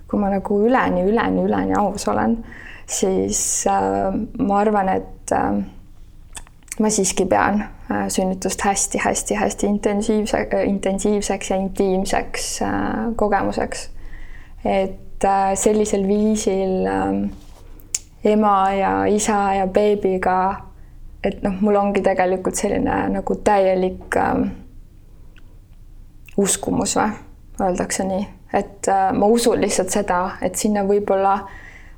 kui ma nagu üleni, üleni, üleni aus olen, siis äh, ma arvan, et äh, ma siiski pean äh, sünnitust hästi-hästi-hästi intensiivse, intensiivseks ja intiimseks äh, kogemuseks. et äh, sellisel viisil äh, ema ja isa ja beebiga et noh, mul ongi tegelikult selline nagu täielik äh, uskumus või? Öeldakse nii, et äh, ma usun lihtsalt seda, et sinna võib-olla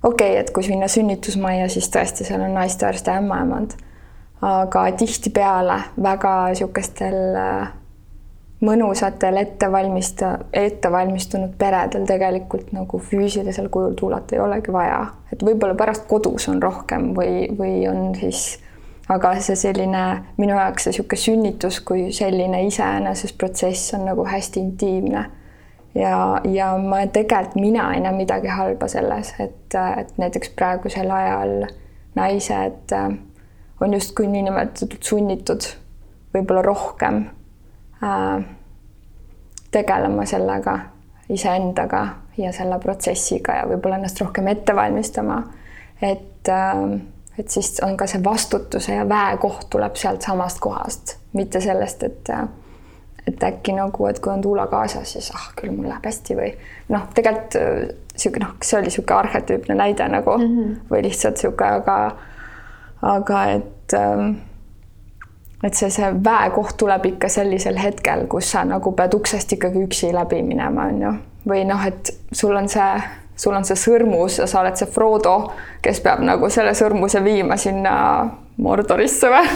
okei okay,, et kui minna sünnitusmajja, siis tõesti seal on naistearst ja ämmaemand. aga tihtipeale väga niisugustel äh, mõnusatel ettevalmista, ettevalmistunud peredel tegelikult nagu füüsilisel kujul tuulata ei olegi vaja, et võib-olla pärast kodus on rohkem või, või on siis, aga see selline minu jaoks see niisugune sünnitus kui selline iseenesest protsess on nagu hästi intiimne ja, ja ma tegelikult, mina ei näe midagi halba selles, et, et näiteks praegusel ajal naised äh, on justkui niinimetatud sunnitud võib-olla rohkem äh, tegelema sellega iseendaga ja selle protsessiga ja võib-olla ennast rohkem ette valmistama. et äh,, et siis on ka see vastutuse ja väekoht tuleb sealtsamast kohast, mitte sellest, et äh, et äkki nagu, et kui on tuula kaasas, siis ah, küll mul läheb hästi või noh, tegelikult niisugune noh, see oli niisugune arhetüüpne näide nagu. Mm -hmm. või lihtsalt niisugune, aga aga et ähm, et see, see väekoht tuleb ikka sellisel hetkel, kus sa nagu pead uksest ikkagi üksi läbi minema, on ju, või noh, et sul on see sul on see sõrmus ja sa oled see Frodo, kes peab nagu selle sõrmuse viima sinna Mordorisse või?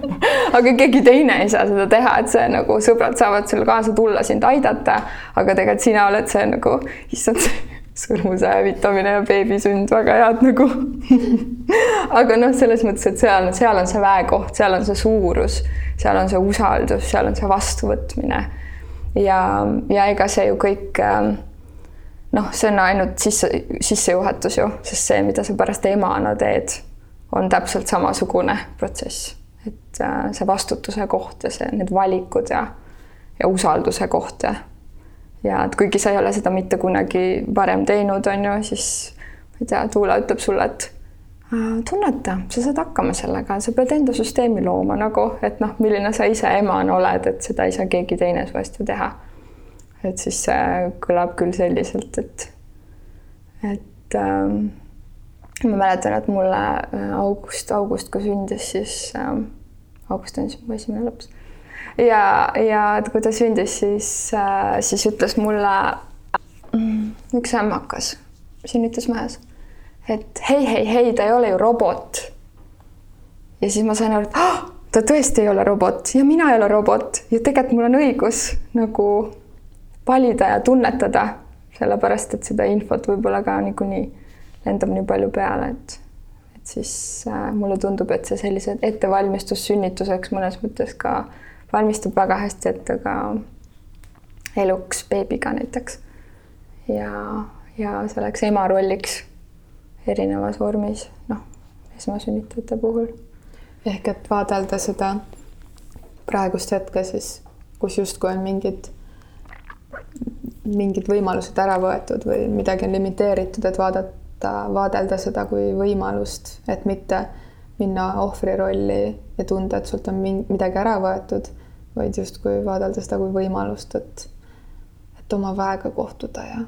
Aga keegi teine ei saa seda teha, et see nagu sõbrad saavad sulle kaasa tulla, sind aidata, aga tegelikult sina oled see nagu, issand, sõrmuse hävitamine ja beebisünd, väga head nagu. Aga noh, selles mõttes, et seal, seal on see väekoht, seal on see suurus, seal on see usaldus, seal on see vastuvõtmine. Ja, ja ega see ju kõik äh, noh, see on ainult sisse, sissejuhatus ju, sest see, mida sa pärast emana teed, on täpselt samasugune protsess. et äh, see vastutuse koht ja see, need valikud ja, ja usalduse koht ja, ja et kuigi sa ei ole seda mitte kunagi varem teinud, on ju, siis ma ei tea, Tuula ütleb sulle, et äh, tunneta, sa saad hakkama sellega, sa pead enda süsteemi looma nagu, et noh, milline sa ise emana oled, et seda ei saa keegi teine su eest ju teha et siis see kõlab küll selliselt, et, et ähm, ma mäletan, et mulle äh, august, august, kui sündis, siis ähm, august on siis mu esimene laps. ja, ja kui ta sündis, siis äh,, siis ütles mulle mm, üks ämmakas sünnitusmajas, et hei, hei, hei, ta ei ole ju robot. ja siis ma sain aru, et ah, ta tõesti ei ole robot ja mina ei ole robot ja tegelikult mul on õigus nagu valida ja tunnetada, sellepärast et seda infot võib-olla ka niikuinii lendab nii palju peale, et et siis äh, mulle tundub, et see sellise ettevalmistus sünnituseks mõnes mõttes ka valmistab väga hästi ette ka eluks beebiga näiteks. ja, ja selleks ema rolliks erinevas vormis, noh, esmasünnitajate puhul. ehk et vaadelda seda praegust hetke siis, kus justkui on mingid mingid võimalused ära võetud või midagi on limiteeritud, et vaadata, vaadelda seda kui võimalust, et mitte minna ohvri rolli ja tunda, et sult on midagi ära võetud, vaid justkui vaadelda seda kui võimalust, et, et oma väega kohtuda ja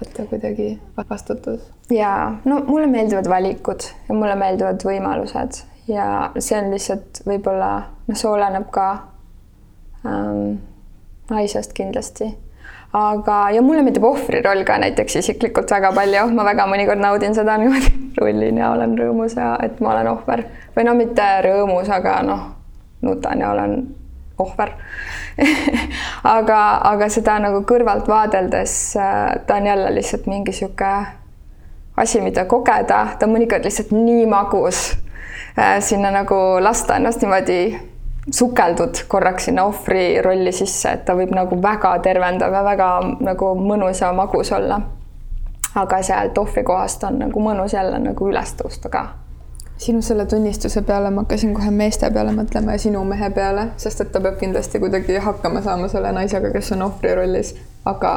võtta kuidagi vastutus. ja no mulle meeldivad valikud ja mulle meeldivad võimalused ja see on lihtsalt võib-olla noh, see oleneb ka ähm, naisest kindlasti aga, ja mulle meeldib ohvriroll ka näiteks isiklikult väga palju, ma väga mõnikord naudin seda niimoodi, rullin ja olen rõõmus ja et ma olen ohver. Või no mitte rõõmus, aga noh, nutan ja olen ohver. Aga, aga seda nagu kõrvalt vaadeldes äh, ta on jälle lihtsalt mingi sihuke asi, mida kogeda, ta on mõnikord lihtsalt nii magus äh, sinna nagu lasta ennast niimoodi sukeldud korraks sinna ohvri rolli sisse, et ta võib nagu väga tervendav ja väga nagu mõnus ja magus olla. aga sealt ohvri kohast on nagu mõnus jälle nagu üles tõusta ka. sinu selle tunnistuse peale ma hakkasin kohe meeste peale mõtlema ja sinu mehe peale, sest et ta peab kindlasti kuidagi hakkama saama selle naisega, kes on ohvri rollis, aga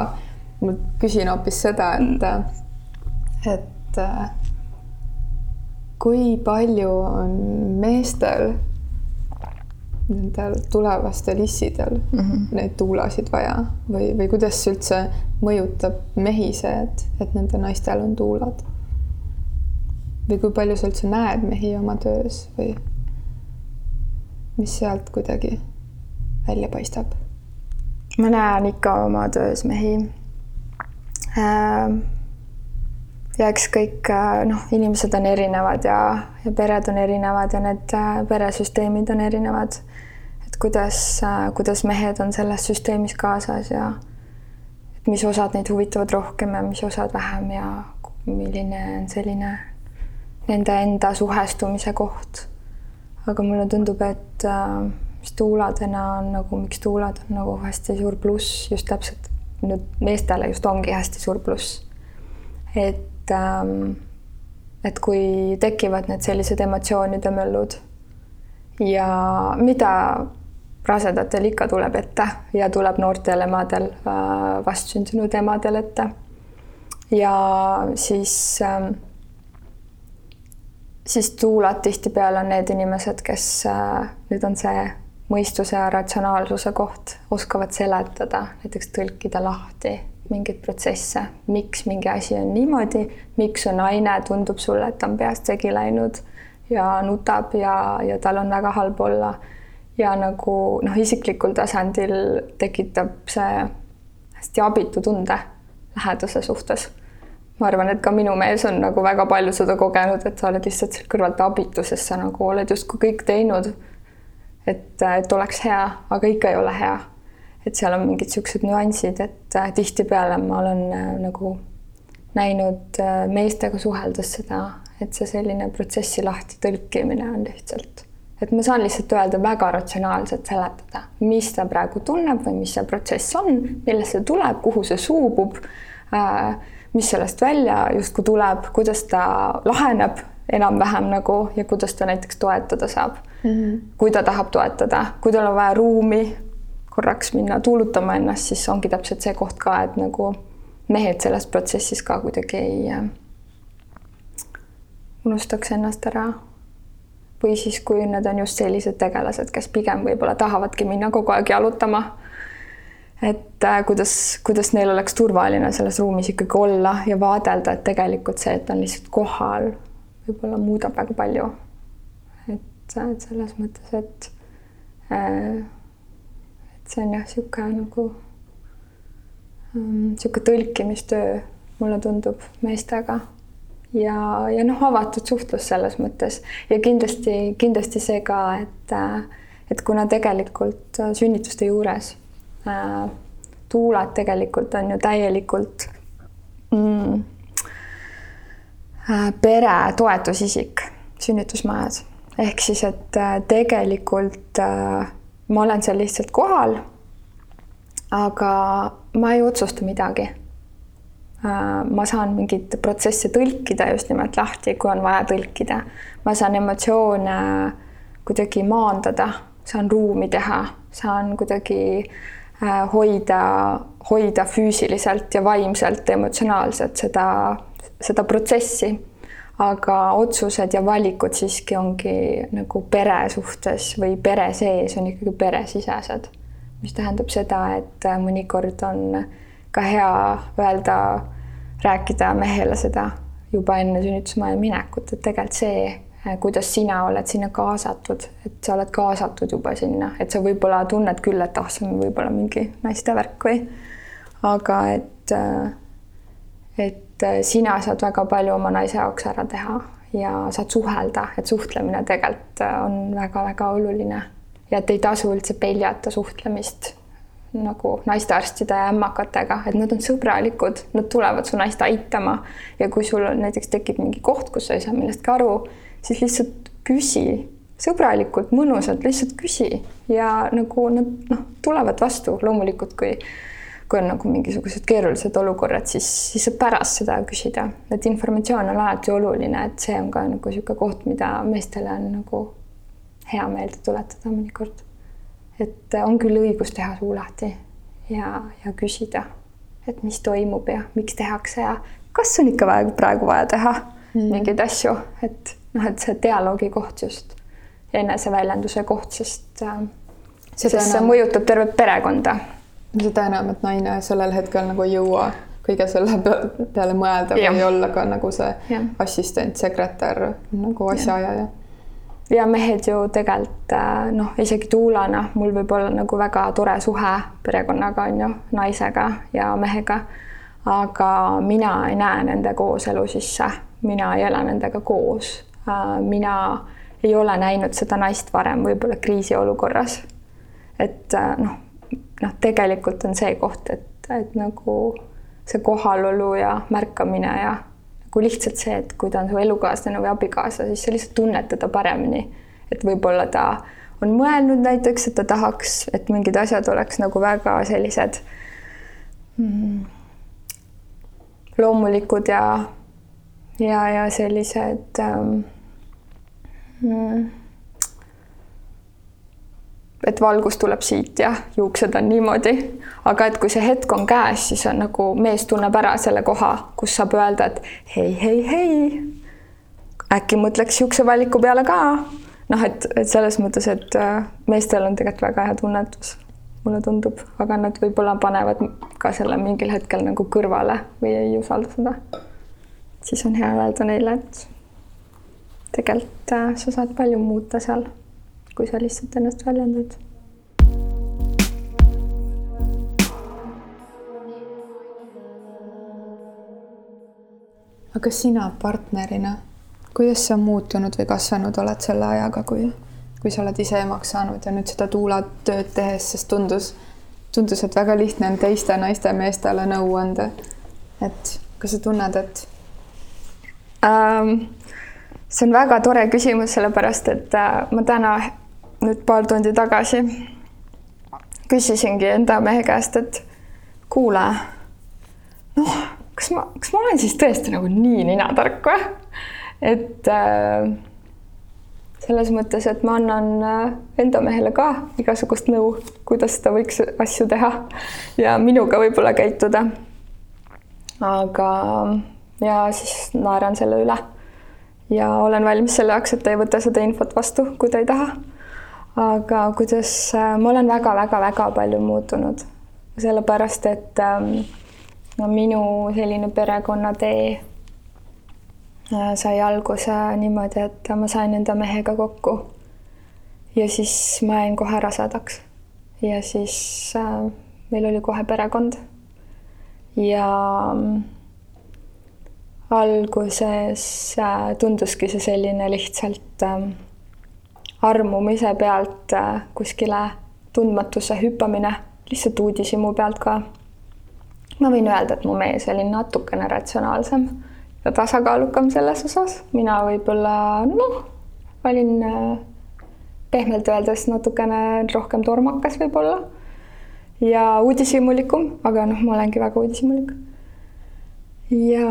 ma küsin hoopis seda, et, et kui palju on meestel nendel tulevastel issidel mm -hmm. neid tuulasid vaja või, või kuidas üldse mõjutab mehi see, et, et nende naistel on tuulad? või kui palju sa üldse näed mehi oma töös või mis sealt kuidagi välja paistab? ma näen ikka oma töös mehi. äh, ja eks kõik äh, noh, inimesed on erinevad ja, ja pered on erinevad ja need äh, peresüsteemid on erinevad. Kuidas, äh, kuidas mehed on selles süsteemis kaasas ja mis osad neid huvitavad rohkem ja mis osad vähem ja milline on selline nende enda suhestumise koht. aga mulle tundub, et mis tuuladena on nagu, miks tuulad on nagu hästi suur pluss just täpselt nüüd meestele just ongi hästi suur pluss. et et, ähm, et kui tekivad need sellised emotsioonide möllud ja mida rasedatel ikka tuleb ette ja tuleb noortel emadel, äh, vastsündinud emadel ette. ja siis, ähm, siis tuulad tihtipeale on need inimesed, kes äh, nüüd on see mõistuse ja ratsionaalsuse koht, oskavad seletada, näiteks tõlkida lahti mingeid protsesse, miks mingi asi on niimoodi, miks su naine tundub sulle, et ta on peast segi läinud ja nutab ja, ja tal on väga halb olla. Ja nagu noh, isiklikul tasandil tekitab see hästi abitu tunde lähedase suhtes. ma arvan, et ka minu mees on nagu väga palju seda kogenud, et sa oled lihtsalt seal kõrvalt abitu, sest sa nagu oled justkui kõik teinud. et, et oleks hea, aga ikka ei ole hea et seal on mingid niisugused nüansid, et äh, tihtipeale ma olen äh, nagu näinud äh, meestega suheldes seda, et see selline protsessi lahti tõlkimine on lihtsalt, et ma saan lihtsalt öelda väga ratsionaalselt seletada, mis ta praegu tunneb või mis see protsess on, millest see tuleb, kuhu see suubub, mis sellest välja justkui tuleb, kuidas ta laheneb enam-vähem nagu ja kuidas ta näiteks toetada saab mm. -hmm. kui ta tahab toetada, kui tal on vaja ruumi korraks minna tuulutama ennast, siis ongi täpselt see koht ka, et nagu mehed selles protsessis ka kuidagi ei äh, unustaks ennast ära. Või siis, kui need on just sellised tegelased, kes pigem võib-olla tahavadki minna kogu aeg jalutama. et äh, kuidas, kuidas neil oleks turvaline selles ruumis ikkagi olla ja vaadelda, et tegelikult see, et on lihtsalt kohal, võib-olla muudab väga palju. et, et selles mõttes, et äh, see on jah, niisugune nagu niisugune um, tõlkimistöö, mulle tundub meestega ja, ja noh, avatud suhtlus selles mõttes ja kindlasti, kindlasti see ka, et, et kuna tegelikult sünnituste juures äh, tuulad tegelikult on ju täielikult mm, äh, pere toetusisik sünnitusmajas ehk siis, et äh, tegelikult äh, ma olen seal lihtsalt kohal. aga ma ei otsusta midagi. Äh, ma saan mingeid protsesse tõlkida just nimelt lahti, kui on vaja tõlkida. ma saan emotsioone kuidagi maandada, saan ruumi teha, saan kuidagi äh, hoida, hoida füüsiliselt ja vaimselt, emotsionaalselt seda, seda protsessi aga otsused ja valikud siiski ongi nagu pere suhtes või pere sees on ikkagi peresisesed, mis tähendab seda, et mõnikord on ka hea öelda, rääkida mehele seda juba enne sünnitusmaja minekut, et tegelikult see, kuidas sina oled sinna kaasatud, et sa oled kaasatud juba sinna, et sa võib-olla tunned küll, et ah, see on võib-olla mingi naiste värk või, aga et, et sina saad väga palju oma naise jaoks ära teha ja saad suhelda, et suhtlemine tegelikult on väga-väga oluline. Ja et ei tasu üldse peljata suhtlemist nagu naistearstide ja ämmakatega, et nad on sõbralikud, nad tulevad su naist aitama. Ja kui sul näiteks tekib mingi koht, kus sa ei saa millestki aru, siis lihtsalt küsi sõbralikult, mõnusalt, lihtsalt küsi. Ja nagu nad noh, tulevad vastu. Loomulikult, kui kui on nagu mingisugused keerulised olukorrad, siis, siis saab pärast seda küsida, et informatsioon on alati oluline, et see on ka nagu niisugune koht, mida meestele on nagu hea meelde tuletada mõnikord. Et on küll õigus teha suu lahti ja, ja küsida, et mis toimub ja miks tehakse ja kas on ikka vaja praegu vaja teha mm. mingeid asju, et noh, et see dialoogi koht just ja eneseväljenduse koht, sest äh, sest see mõjutab tervet perekonda seda enam, et naine sellel hetkel nagu ei jõua kõige selle peale mõelda ja. või olla ka nagu see ja. assistent, sekretär nagu asjaajaja. Ja mehed ju tegelikult äh, noh, isegi tuulana mul võib olla nagu väga tore suhe perekonnaga on ju, naisega ja mehega. aga mina ei näe nende kooselu sisse, mina ei ela nendega koos. mina ei ole näinud seda naist varem võib-olla kriisiolukorras. et noh, noh, tegelikult on see koht, et, et nagu see kohalolu ja märkamine ja nagu lihtsalt see, et kui ta on su elukaaslane või abikaasa, siis sa lihtsalt tunned teda paremini. et võib-olla ta on mõelnud näiteks, et ta tahaks, et mingid asjad oleks nagu väga sellised mm, loomulikud ja, ja, ja sellised ähm, mm, et valgus tuleb siit ja juuksed on niimoodi, aga et kui see hetk on käes, siis on nagu mees tunneb ära selle koha, kus saab öelda, et hei, hei, hei. äkki mõtleks niisuguse valiku peale ka. noh, et, et selles mõttes, et äh, meestel on tegelikult väga hea tunnetus, mulle tundub, aga nad võib-olla panevad ka selle mingil hetkel nagu kõrvale või ei usalda seda. siis on hea öelda neile, et tegelikult äh, sa saad palju muuta seal kui sa lihtsalt ennast väljendad. aga sina partnerina, kuidas sa muutunud või kasvanud oled selle ajaga, kui, kui sa oled ise emaks saanud ja nüüd seda tuulatööd tehes, sest tundus, tundus, et väga lihtne on teiste naiste meestele nõu anda. et kas sa tunned, et ähm,? see on väga tore küsimus, sellepärast et äh, ma täna nüüd paar tundi tagasi küsisingi enda mehe käest, et kuule, noh, kas ma, kas ma olen siis tõesti nagu nii ninatark või? et äh, selles mõttes, et ma annan äh, enda mehele ka igasugust nõu, kuidas ta võiks asju teha ja minuga võib-olla käituda. aga ja siis naeran selle üle ja olen valmis selle jaoks, et ta ei võta seda infot vastu, kui ta ei taha aga kuidas äh, ma olen väga-väga-väga palju muutunud, sellepärast et ähm, no minu selline perekonnatee äh, sai alguse niimoodi, et ma sain enda mehega kokku. ja siis ma jäin kohe rasedaks ja siis äh, meil oli kohe perekond. ja ähm, alguses tunduski see selline lihtsalt ähm, armumise pealt äh, kuskile tundmatusse hüppamine, lihtsalt uudishimu pealt ka. ma võin öelda, et mu mees oli natukene ratsionaalsem ja tasakaalukam selles osas, mina võib-olla noh, olin äh, pehmelt öeldes natukene rohkem tormakas võib-olla ja uudishimulikum, aga noh, ma olengi väga uudishimulik. ja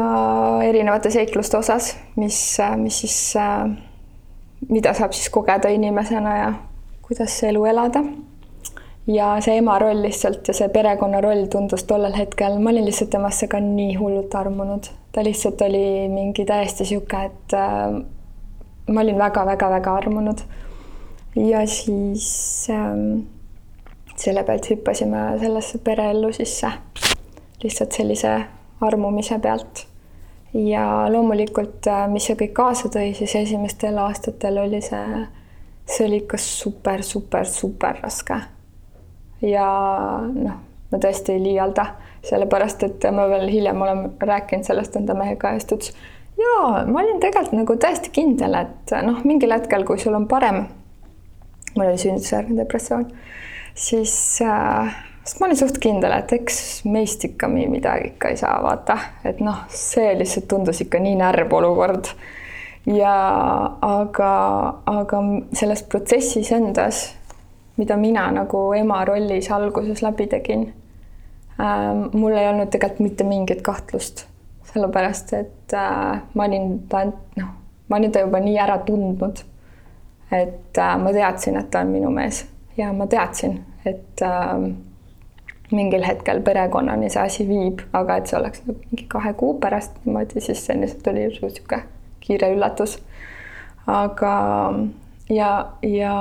erinevate seikluste osas, mis, mis siis äh, mida saab siis kogeda inimesena ja kuidas elu elada. ja see ema roll lihtsalt ja see perekonna roll tundus tollel hetkel, ma olin lihtsalt temasse ka nii hullult armunud, ta lihtsalt oli mingi täiesti sihuke, et äh, ma olin väga-väga-väga armunud. ja siis äh, selle pealt hüppasime sellesse pereellu sisse, lihtsalt sellise armumise pealt ja loomulikult, äh, mis see kõik kaasa tõi, siis esimestel aastatel oli see, see oli ikka super, super, super raske. ja noh, ma tõesti ei liialda, sellepärast et ma veel hiljem olen rääkinud sellest enda mehega ja siis ta ütles, jaa, ma olin tegelikult nagu täiesti kindel, et noh, mingil hetkel, kui sul on parem, mul oli sünnitusjärgne depressioon, siis äh, sest ma olin suht kindel, et eks meist ikka midagi ikka ei saa, vaata, et noh, see lihtsalt tundus ikka nii närb olukord. ja aga, aga selles protsessis endas, mida mina nagu ema rollis alguses läbi tegin äh,, mul ei olnud tegelikult mitte mingit kahtlust, sellepärast et äh, ma olin ta, noh, ma olin ta juba nii ära tundnud, et äh, ma teadsin, et ta on minu mees. Ja ma teadsin, et äh, mingil hetkel perekonnani see asi viib, aga et see oleks nagu mingi kahe kuu pärast niimoodi, siis see lihtsalt oli niisugune kiire üllatus. aga ja, ja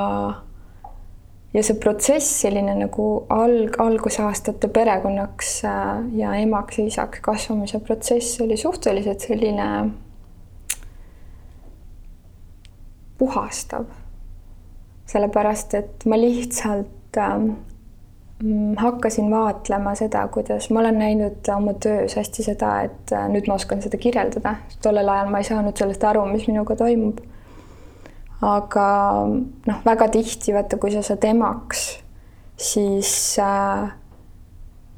ja see protsess, selline nagu alg, algusaastate perekonnaks äh, ja emaks ja isaks kasvamise protsess oli suhteliselt selline puhastav. sellepärast, et ma lihtsalt äh, mm, hakkasin vaatlema seda, kuidas ma olen näinud oma töös hästi seda, et äh, nüüd ma oskan seda kirjeldada, tollel ajal ma ei saanud sellest aru, mis minuga toimub. aga noh, väga tihti vaata, kui sa saad emaks, siis äh,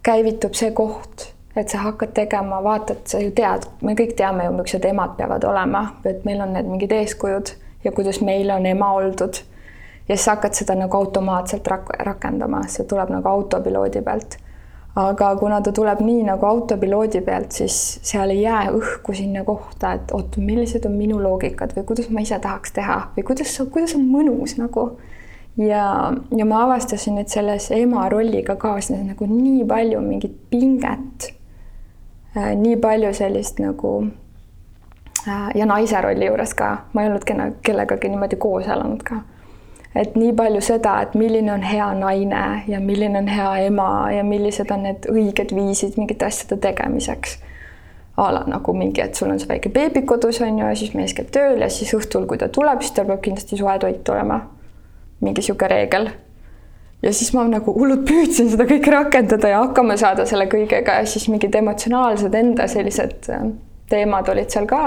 käivitub see koht, et sa hakkad tegema, vaatad, sa ju tead, me kõik teame ju, millised emad peavad olema, et meil on need mingid eeskujud ja kuidas meil on ema oldud ja siis hakkad seda nagu automaatselt rak rakendama, see tuleb nagu autopiloodi pealt. aga kuna ta tuleb nii nagu autopiloodi pealt, siis seal ei jää õhku sinna kohta, et oot, millised on minu loogikad või kuidas ma ise tahaks teha või kuidas, kuidas on mõnus nagu. ja, ja ma avastasin, et selles ema rolliga kaasnes nagu nii palju mingit pinget äh,. nii palju sellist nagu äh, ja naise rolli juures ka, ma ei olnud kena, kellegagi niimoodi koos elanud ka et nii palju seda, et milline on hea naine ja milline on hea ema ja millised on need õiged viisid mingite asjade tegemiseks. a la nagu mingi, et sul on see väike beebi kodus on ju, ja siis mees käib tööl ja siis õhtul, kui ta tuleb, siis tal peab kindlasti soe toit olema. mingi sihuke reegel. ja siis ma nagu hullult püüdsin seda kõike rakendada ja hakkama saada selle kõigega ja siis mingid emotsionaalsed enda sellised äh, teemad olid seal ka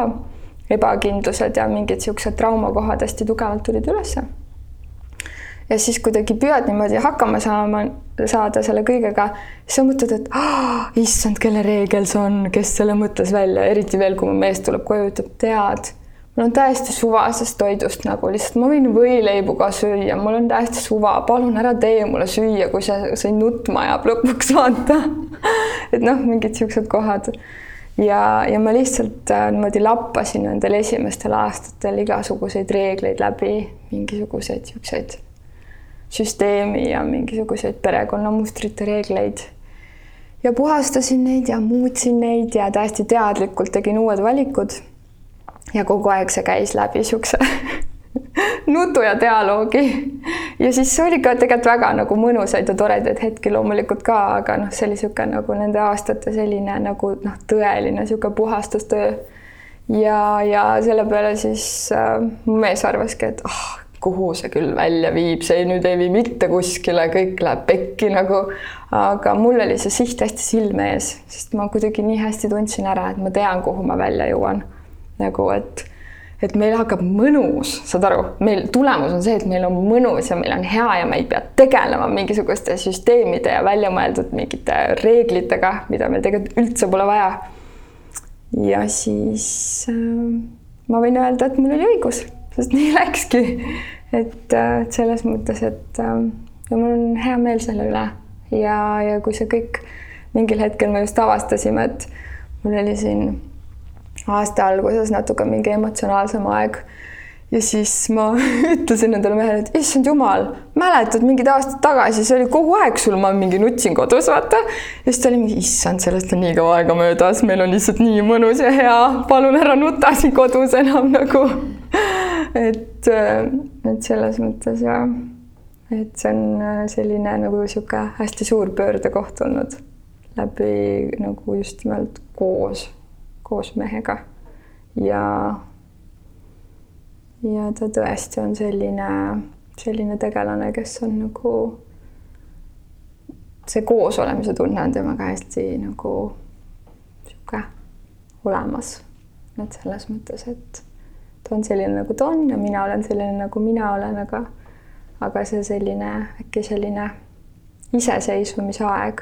ebakindlused ja mingid siuksed traumakohad hästi tugevalt tulid ülesse ja siis kuidagi püüad niimoodi hakkama saama, saada selle kõigega, siis sa mõtled, et oh, issand, kelle reegel see on, kes selle mõtles välja, eriti veel, kui mu mees tuleb koju, ütleb, tead, mul on täiesti suva sellest toidust nagu lihtsalt ma võin võileibu ka süüa, mul on täiesti suva, palun ära tee mulle süüa, kui see, see nutma ajab lõpuks vaata. Et noh, mingid siuksed kohad. Ja, ja ma lihtsalt äh, niimoodi lappasin nendel esimestel aastatel igasuguseid reegleid läbi, mingisuguseid siukseid süsteemi ja mingisuguseid perekonnamustrite reegleid. ja puhastasin neid ja muutsin neid ja täiesti teadlikult tegin uued valikud. ja kogu aeg see käis läbi siukse nutu ja dialoogi. ja siis oli ka tegelikult väga nagu mõnusaid ja toredaid hetki loomulikult ka, aga noh, see oli niisugune nagu nende aastate selline nagu noh, tõeline niisugune puhastustöö. ja, ja selle peale siis äh, mu mees arvaski, et ah oh,, kuhu see küll välja viib, see nüüd ei vii mitte kuskile, kõik läheb pekki nagu. aga mul oli see siht hästi silme ees, sest ma kuidagi nii hästi tundsin ära, et ma tean, kuhu ma välja jõuan. nagu et, et meil hakkab mõnus, saad aru, meil tulemus on see, et meil on mõnus ja meil on hea ja me ei pea tegelema mingisuguste süsteemide ja väljamõeldud mingite reeglitega, mida meil tegelikult üldse pole vaja. ja siis äh, ma võin öelda, et mul oli õigus sest nii läkski. äh, et selles mõttes, et äh, ja mul on hea meel selle üle ja, ja kui see kõik mingil hetkel me just avastasime, et mul oli siin aasta alguses natuke mingi emotsionaalsem aeg ja siis ma ütlesin endale mehele, et issand jumal, mäletad mingid aastad tagasi, see oli kogu aeg sul, ma mingi nutsin kodus, vaata. ja siis ta oli mingi, issand, sellest on nii kaua aega möödas, meil on lihtsalt nii mõnus ja hea, palun ära nuta siin kodus enam nagu. et, et selles mõttes ja, et see on selline nagu sihuke hästi suur pöördekoht olnud läbi nagu just nimelt koos, koos mehega ja ja ta tõesti on selline, selline tegelane, kes on nagu, see koosolemise tunne on temaga hästi nagu sihuke olemas. et selles mõttes, et ta on selline, nagu ta on ja mina olen selline, nagu mina olen, aga aga see selline äkki selline iseseisvumisaeg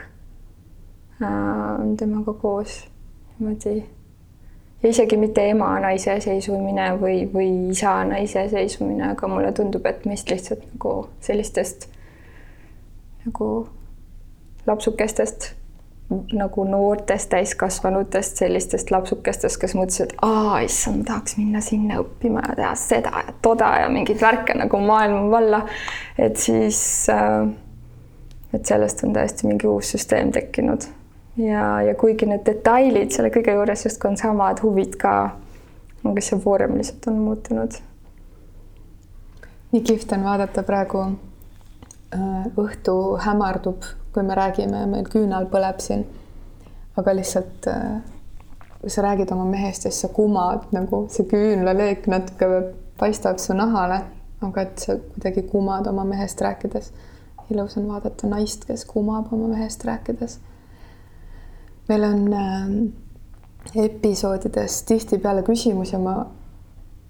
äh, on temaga koos niimoodi. Ja isegi mitte emana iseseisvumine või, või isana iseseisvumine, aga mulle tundub, et meist lihtsalt nagu sellistest nagu lapsukestest nagu noortest täiskasvanutest, sellistest lapsukestest, kes mõtlesid, aa, issand, tahaks minna sinna õppima ja teha seda ja toda ja mingeid värke nagu maailma valla. et siis, äh, et sellest on täiesti mingi uus süsteem tekkinud ja, ja kuigi need detailid selle kõige juures justkui on samad, huvid ka, aga see vorm lihtsalt on muutunud. nii kihvt on vaadata praegu õhtu hämardub, kui me räägime, meil küünal põleb siin. aga lihtsalt äh, kui sa räägid oma mehest ja siis sa kumad nagu see küünlaleek natuke paistab su nahale, aga et sa kuidagi kumad oma mehest rääkides ilus on vaadata naist, kes kumab oma mehest rääkides. meil on äh, episoodides tihtipeale küsimus ja ma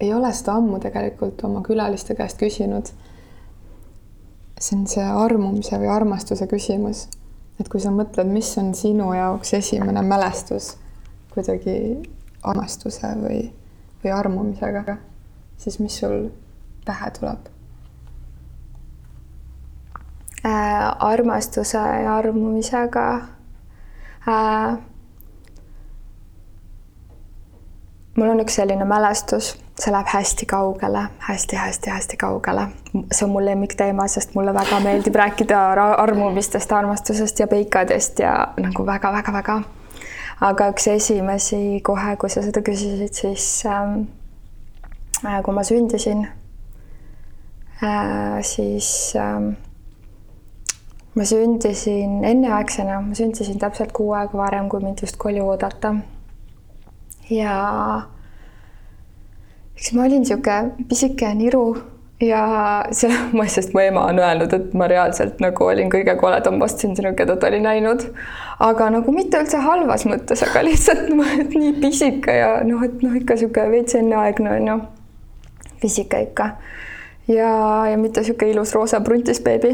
ei ole seda ammu tegelikult oma külaliste käest küsinud. See on see armumise või armastuse küsimus. et kui sa mõtled, mis on sinu jaoks esimene mälestus kuidagi armastuse või, või armumisega, siis mis sul pähe tuleb äh,? armastuse ja armumisega äh,. mul on üks selline mälestus, see läheb hästi kaugele hästi,, hästi-hästi-hästi kaugele. see on mu lemmikteema, sest mulle väga meeldib rääkida armumistest, armastusest ja peikadest ja nagu väga-väga-väga. aga üks esimesi kohe, kui sa seda küsisid, siis ähm, äh, kui ma sündisin äh,, siis äh, ma sündisin enneaegsena, ma sündisin täpselt kuu aega varem, kui mind just koju oodata. ja eks ma olin niisugune pisike niru ja selles mõttes, sest mu ema on öelnud, et ma reaalselt nagu olin kõige koledam vastsündinu, keda ta oli näinud. aga nagu mitte üldse halvas mõttes, aga lihtsalt no, nii pisike ja noh, et noh, ikka niisugune veits enneaegne on ju. pisike ikka. ja, ja mitte niisugune ilus roosa pruntis beebi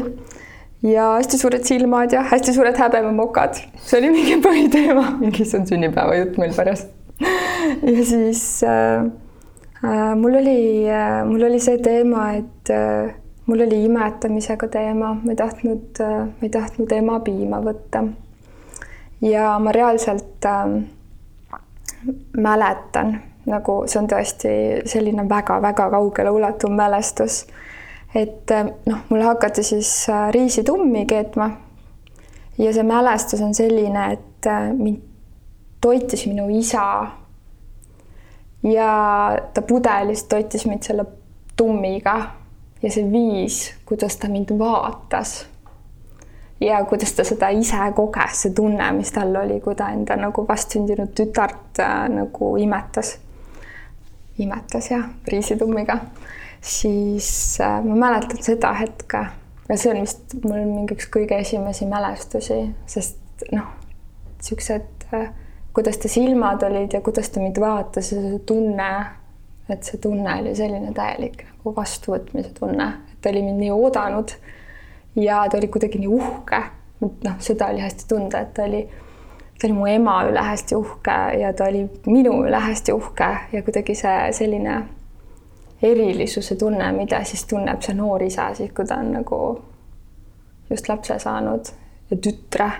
ja hästi suured silmad ja hästi suured häbememokad. see oli mingi põhiteema, mingi see on sünnipäeva jutt meil pärast. ja siis äh, mul oli äh,, mul oli see teema, et äh, mul oli imetamisega teema, ma ei tahtnud äh,, ma ei tahtnud ema piima võtta. ja ma reaalselt äh, mäletan, nagu see on tõesti selline väga-väga kaugele ulatuv mälestus et äh, noh, mul hakati siis äh, riisitummi keetma. ja see mälestus on selline, et äh, mind toitis minu isa. Ja ta pudelist toitis mind selle tummiga ja see viis, kuidas ta mind vaatas. ja kuidas ta seda ise koges, see tunne, mis tal oli, kui ta enda nagu vastsündinud tütart äh, nagu imetas. imetas jah, riisitummiga siis äh, ma mäletan seda hetke ja see on vist mul mingiks kõige esimesi mälestusi, sest noh, niisugused, äh, kuidas ta silmad olid ja kuidas ta mind vaatas ja see tunne, et see tunne oli selline täielik nagu vastuvõtmise tunne, et ta oli mind nii oodanud ja ta oli kuidagi nii uhke, noh, seda oli hästi tunda, et ta oli, ta oli mu ema üle hästi uhke ja ta oli minu üle hästi uhke ja kuidagi see selline erilisuse tunne, mida siis tunneb see noor isa siis, kui ta on nagu just lapse saanud ja tütre.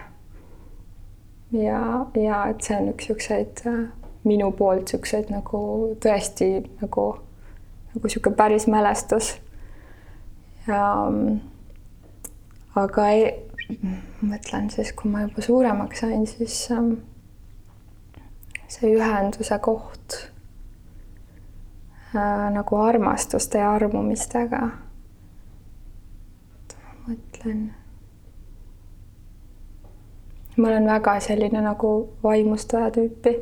Ja, ja et see on üks niisuguseid äh, minu poolt niisuguseid nagu tõesti nagu, nagu niisugune päris mälestus. ja aga ei, mõtlen siis, kui ma juba suuremaks sain, siis ähm, see ühenduse koht äh, nagu armastuste ja armumistega. mõtlen. Ma olen väga selline nagu vaimustaja tüüpi,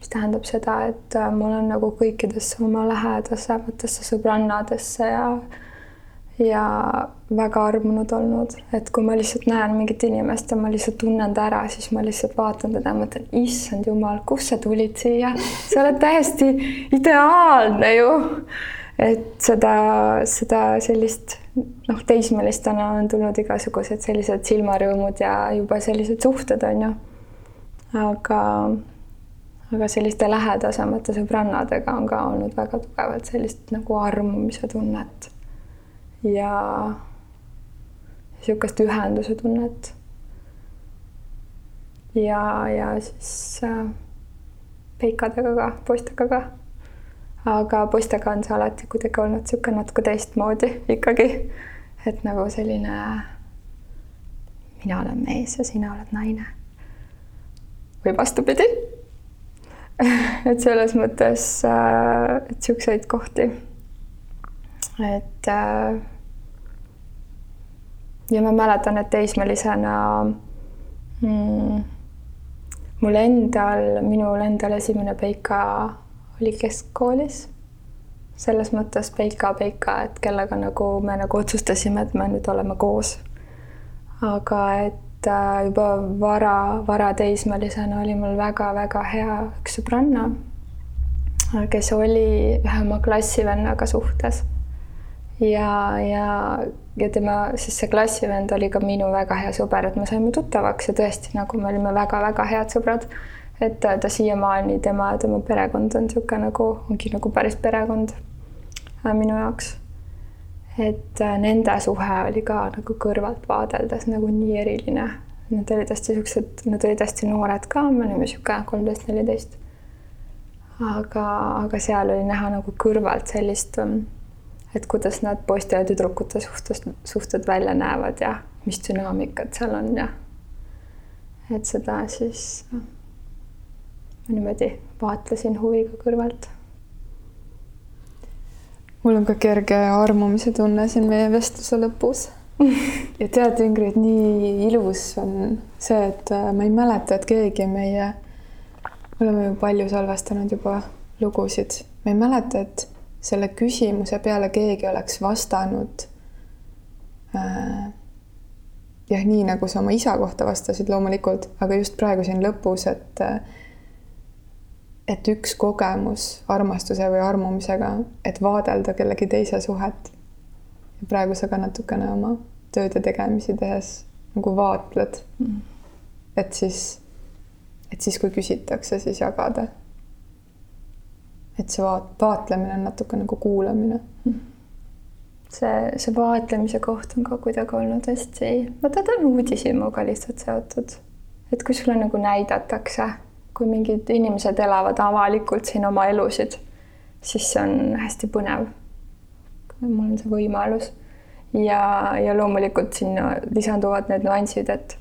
mis tähendab seda, et äh, ma olen nagu kõikidesse oma lähedasematesse sõbrannadesse ja ja väga armunud olnud, et kui ma lihtsalt näen mingit inimest ja ma lihtsalt tunnen ta ära, siis ma lihtsalt vaatan teda ja mõtlen, issand jumal, kust sa tulid siia, sa oled täiesti ideaalne ju. Et seda, seda sellist noh, teismelistena on tulnud igasugused sellised silmarõõmud ja juba sellised suhted on ju. aga, aga selliste lähedasemate sõbrannadega on ka olnud väga tugevalt sellist nagu armumise tunnet ja niisugust ühenduse tunnet. ja, ja siis äh, peikadega ka, poistega ka. Aga poistega on see alati kuidagi olnud niisugune natuke teistmoodi ikkagi, et nagu selline mina olen mees ja sina oled naine. või vastupidi. Et selles mõttes, äh, et niisuguseid kohti. Et äh, ja ma mäletan, et teismelisena mm, mul endal, minul endal esimene Peika oli keskkoolis. selles mõttes Peika, Peika, et kellega nagu me nagu otsustasime, et me nüüd oleme koos. aga et äh, juba vara, varateismelisena oli mul väga-väga hea üks sõbranna, kes oli ühe oma klassivennaga suhtes. ja, ja, ja tema, siis see klassivend oli ka minu väga hea sõber, et me saime tuttavaks ja tõesti, nagu me olime väga-väga head sõbrad et ta siiamaani, tema, tema perekond on niisugune nagu, ongi nagu päris perekond äh, minu jaoks. et äh, nende suhe oli ka nagu kõrvalt vaadeldes nagu nii eriline. Nad olid hästi siuksed, nad olid hästi noored ka, me olime niisugune kolmteist, neliteist. aga, aga seal oli näha nagu kõrvalt sellist, ähm, et kuidas nad poiste ja tüdrukute suhtes, suhted välja näevad ja mis dünaamikat seal on ja et seda siis noh ma niimoodi vaatlesin huviga kõrvalt. mul on ka kerge armumise tunne siin meie vestluse lõpus ja tead, Ingrid, nii ilus on see, et äh, ma ei mäleta, et keegi meie, me oleme ju palju salvestanud juba lugusid, ma ei mäleta, et selle küsimuse peale keegi oleks vastanud äh, jah, nii nagu sa oma isa kohta vastasid loomulikult, aga just praegu siin lõpus, et äh, et üks kogemus armastuse või armumisega, et vaadelda kellegi teise suhet. ja praegu sa ka natukene oma tööd ja tegemisi tehes nagu vaatled mm.. et siis, et siis, kui küsitakse, siis jagada. et see vaat-, vaatlemine on natuke nagu kuulamine mm. see, see vaatlemise koht on ka kuidagi olnud hästi, vaata ta on uudishimuga lihtsalt seotud. et kui sulle nagu näidatakse kui mingid inimesed elavad avalikult siin oma elusid, siis see on hästi põnev. mul on see võimalus ja, ja loomulikult sinna lisanduvad need nüansid, et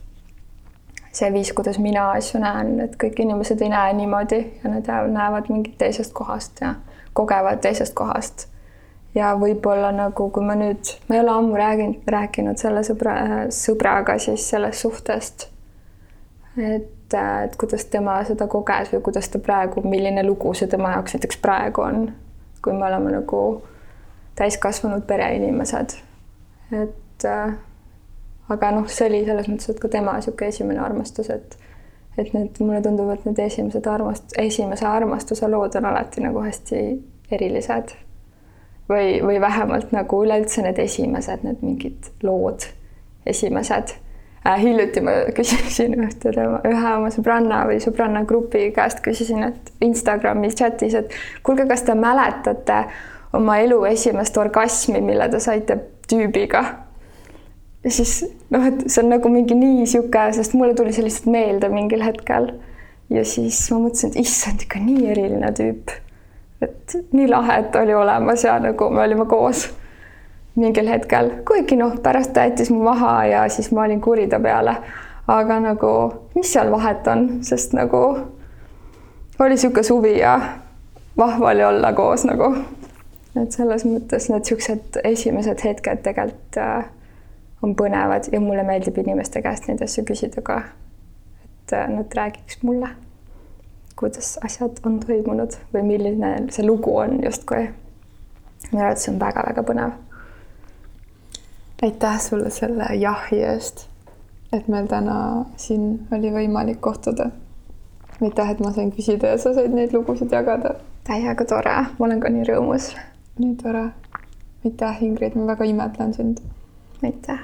see viis, kuidas mina asju näen, et kõik inimesed ei näe niimoodi ja nad näevad mingit teisest kohast ja kogevad teisest kohast. ja võib-olla nagu, kui ma nüüd, ma ei ole ammu rääginud, rääkinud selle sõbra, sõbraga siis sellest suhtest. et et, et kuidas tema seda koges või kuidas ta praegu, milline lugu see tema jaoks näiteks praegu on, kui me oleme nagu täiskasvanud pereinimesed. et äh, aga noh, see oli selles mõttes, et ka tema niisugune esimene armastus, et et need, mulle tundub, et need esimesed armast-, esimese armastuse lood on alati nagu hästi erilised. või, või vähemalt nagu üleüldse need esimesed, need mingid lood, esimesed Äh, hiljuti ma küsisin ühte tema, ühe oma sõbranna või sõbranna grupi käest küsisin, et Instagrami chatis, et kuulge, kas te mäletate oma elu esimest orgasmi, mille te saite tüübiga? ja siis noh, et see on nagu mingi nii sihuke, sest mulle tuli see lihtsalt meelde mingil hetkel. ja siis ma mõtlesin, et issand, ikka nii eriline tüüp. et nii lahe, et oli olemas ja nagu me olime koos mingil hetkel, kuigi noh, pärast ta jättis mu maha ja siis ma olin kuri ta peale. aga nagu, mis seal vahet on, sest nagu oli niisugune suvi ja vahva oli olla koos nagu. et selles mõttes need niisugused esimesed hetked tegelikult äh, on põnevad ja mulle meeldib inimeste käest neid asju küsida ka. et äh, nad räägiks mulle, kuidas asjad on toimunud või milline see lugu on justkui. minu arvates on väga-väga põnev aitäh sulle selle jahi eest, et meil täna siin oli võimalik kohtuda. aitäh, et ma sain küsida ja sa said neid lugusid jagada. täiega tore, ma olen ka nii rõõmus. nii tore. aitäh, Ingrid, ma väga imetlen sind. aitäh